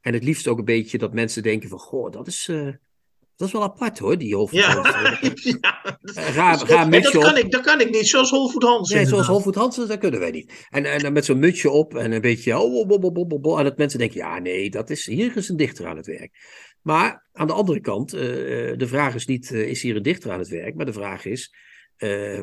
En het liefst ook een beetje dat mensen denken van, goh, dat is, eh, dat is wel apart hoor, die. Ja, Dus dat, kan ik, dat kan ik niet, zoals Holvoet Hans. Nee, zoals. Holvoet Hansen, dat kunnen wij niet. En, en dan met zo'n mutsje op en een beetje. Oh, oh, oh, oh, oh, oh, en dat mensen denken: ja, nee, dat is, hier is een dichter aan het werk. Maar aan de andere kant, eh, eh, de vraag is niet: eh, is hier een dichter aan het werk? Maar de vraag is: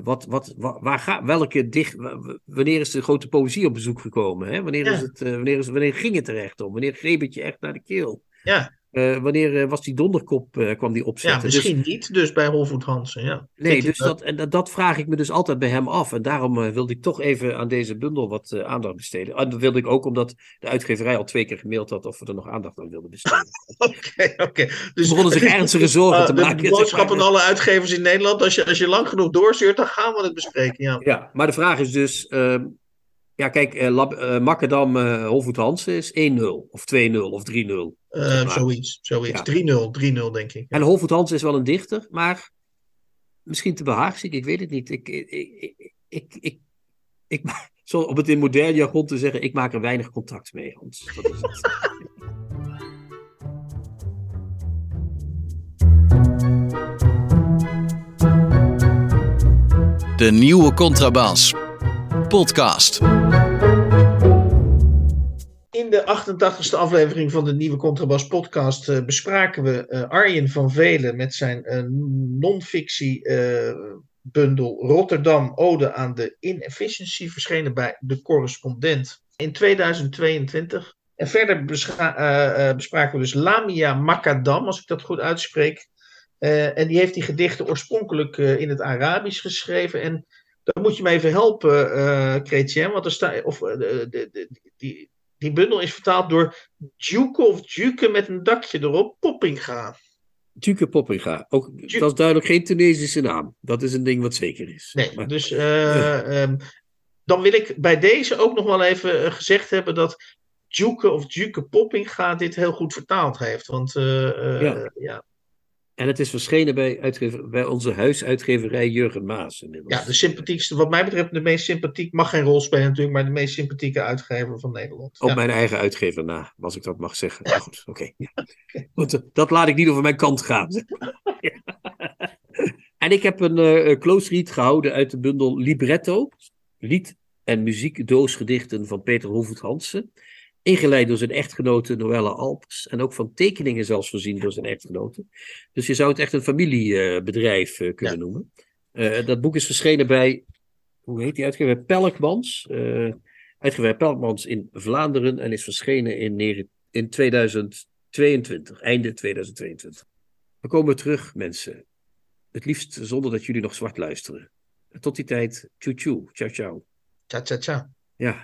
wat, wat, wa- waar ga, welke dicht, wa- wa- wanneer is de grote poëzie op bezoek gekomen? Hè? Wanneer, Ja. is het, wanneer, is, wanneer ging het er echt om? Wanneer greep het je echt naar de keel? Ja, Eh, wanneer eh, was die donderkop, eh, kwam die ja opzetten? Dus- misschien niet, dus bij Holvoet Hansen. Ja. Nee, dus dat, en dat, dat vraag ik me dus altijd bij hem af. En daarom wilde ik toch even aan deze bundel wat aandacht besteden. En dat wilde ik ook omdat de uitgeverij al twee keer gemaild had of we er nog aandacht aan wilden besteden. Oké, oké. Dus begonnen zich ernstige zorgen Ah, te de maken. boodschap aan alle uitgevers in Nederland. Als je, als je lang genoeg doorstuurt, dan gaan we het bespreken. Ja. Ja, maar de vraag is dus... ja, kijk, eh, Lab, eh, Makkerdam, eh Holvoet Hansen is 1-0 of 2-0 of 3-0. Eh, Zeg maar. zoiets, zoiets. Ja. 3-0, 3-0 denk ik. En Holvoet Hansen is wel een dichter, maar misschien te behaagziek, ik weet het niet. Ik, ik, ik, ik, ik, ik, zo om het in modern jargon te zeggen, ik maak er weinig contact mee, Hans. Dat is het. De nieuwe Contrabas. Podcast. De 88ste aflevering van de nieuwe Contrabas podcast eh, bespraken we eh, Arjen van Velen met zijn eh, non-fictie bundel Rotterdam Ode aan de Inefficiency, verschenen bij De Correspondent in 2022. En verder bespraken we dus Lamia Makadam, als ik dat goed uitspreek. En die heeft die gedichten oorspronkelijk in het Arabisch geschreven. En dan moet je me even helpen, eh Chrétien, want er staat. Of, de, de- die, die bundel is vertaald door Duke of Duke met een dakje erop, Poppinga. Tuke Poppinga. Ook, dat is duidelijk geen Tunesische naam. Dat is een ding wat zeker is. Nee, Maar- dus eh, ehm, dan wil ik bij deze ook nog wel even eh, gezegd hebben dat Duke of Duke Poppinga dit heel goed vertaald heeft. Want eh, Ja. ja. En het is verschenen bij, uitgever, bij onze huisuitgeverij Jurgen Maas inmiddels. ja, de sympathiekste, wat mij betreft, de meest sympathiek, mag geen rol spelen natuurlijk, maar de meest sympathieke uitgever van Nederland. Op Ja. mijn eigen uitgever na, als ik dat mag zeggen. Maar goed, oké. ja. Eh, dat laat ik niet over mijn kant gaan. En ik heb een eh, close read gehouden uit de bundel Libretto. lied- en muziekdoosgedichten van Peter Hoevoet Hansen. Ingeleid door zijn echtgenote Noelle Alpers. En ook van tekeningen zelfs voorzien door zijn echtgenote. Dus je zou het echt een familiebedrijf eh, kunnen Ja. noemen. Eh, dat boek is verschenen bij, hoe heet die uitgever? Pelkmans. eh uitgever Pelkmans in Vlaanderen. En is verschenen in, in 2022, einde 2022. We komen terug, mensen. Het liefst zonder dat jullie nog zwart luisteren. Tot die tijd, tjoe tjoe, ciao ciao. Tja, tja, tja. Ja.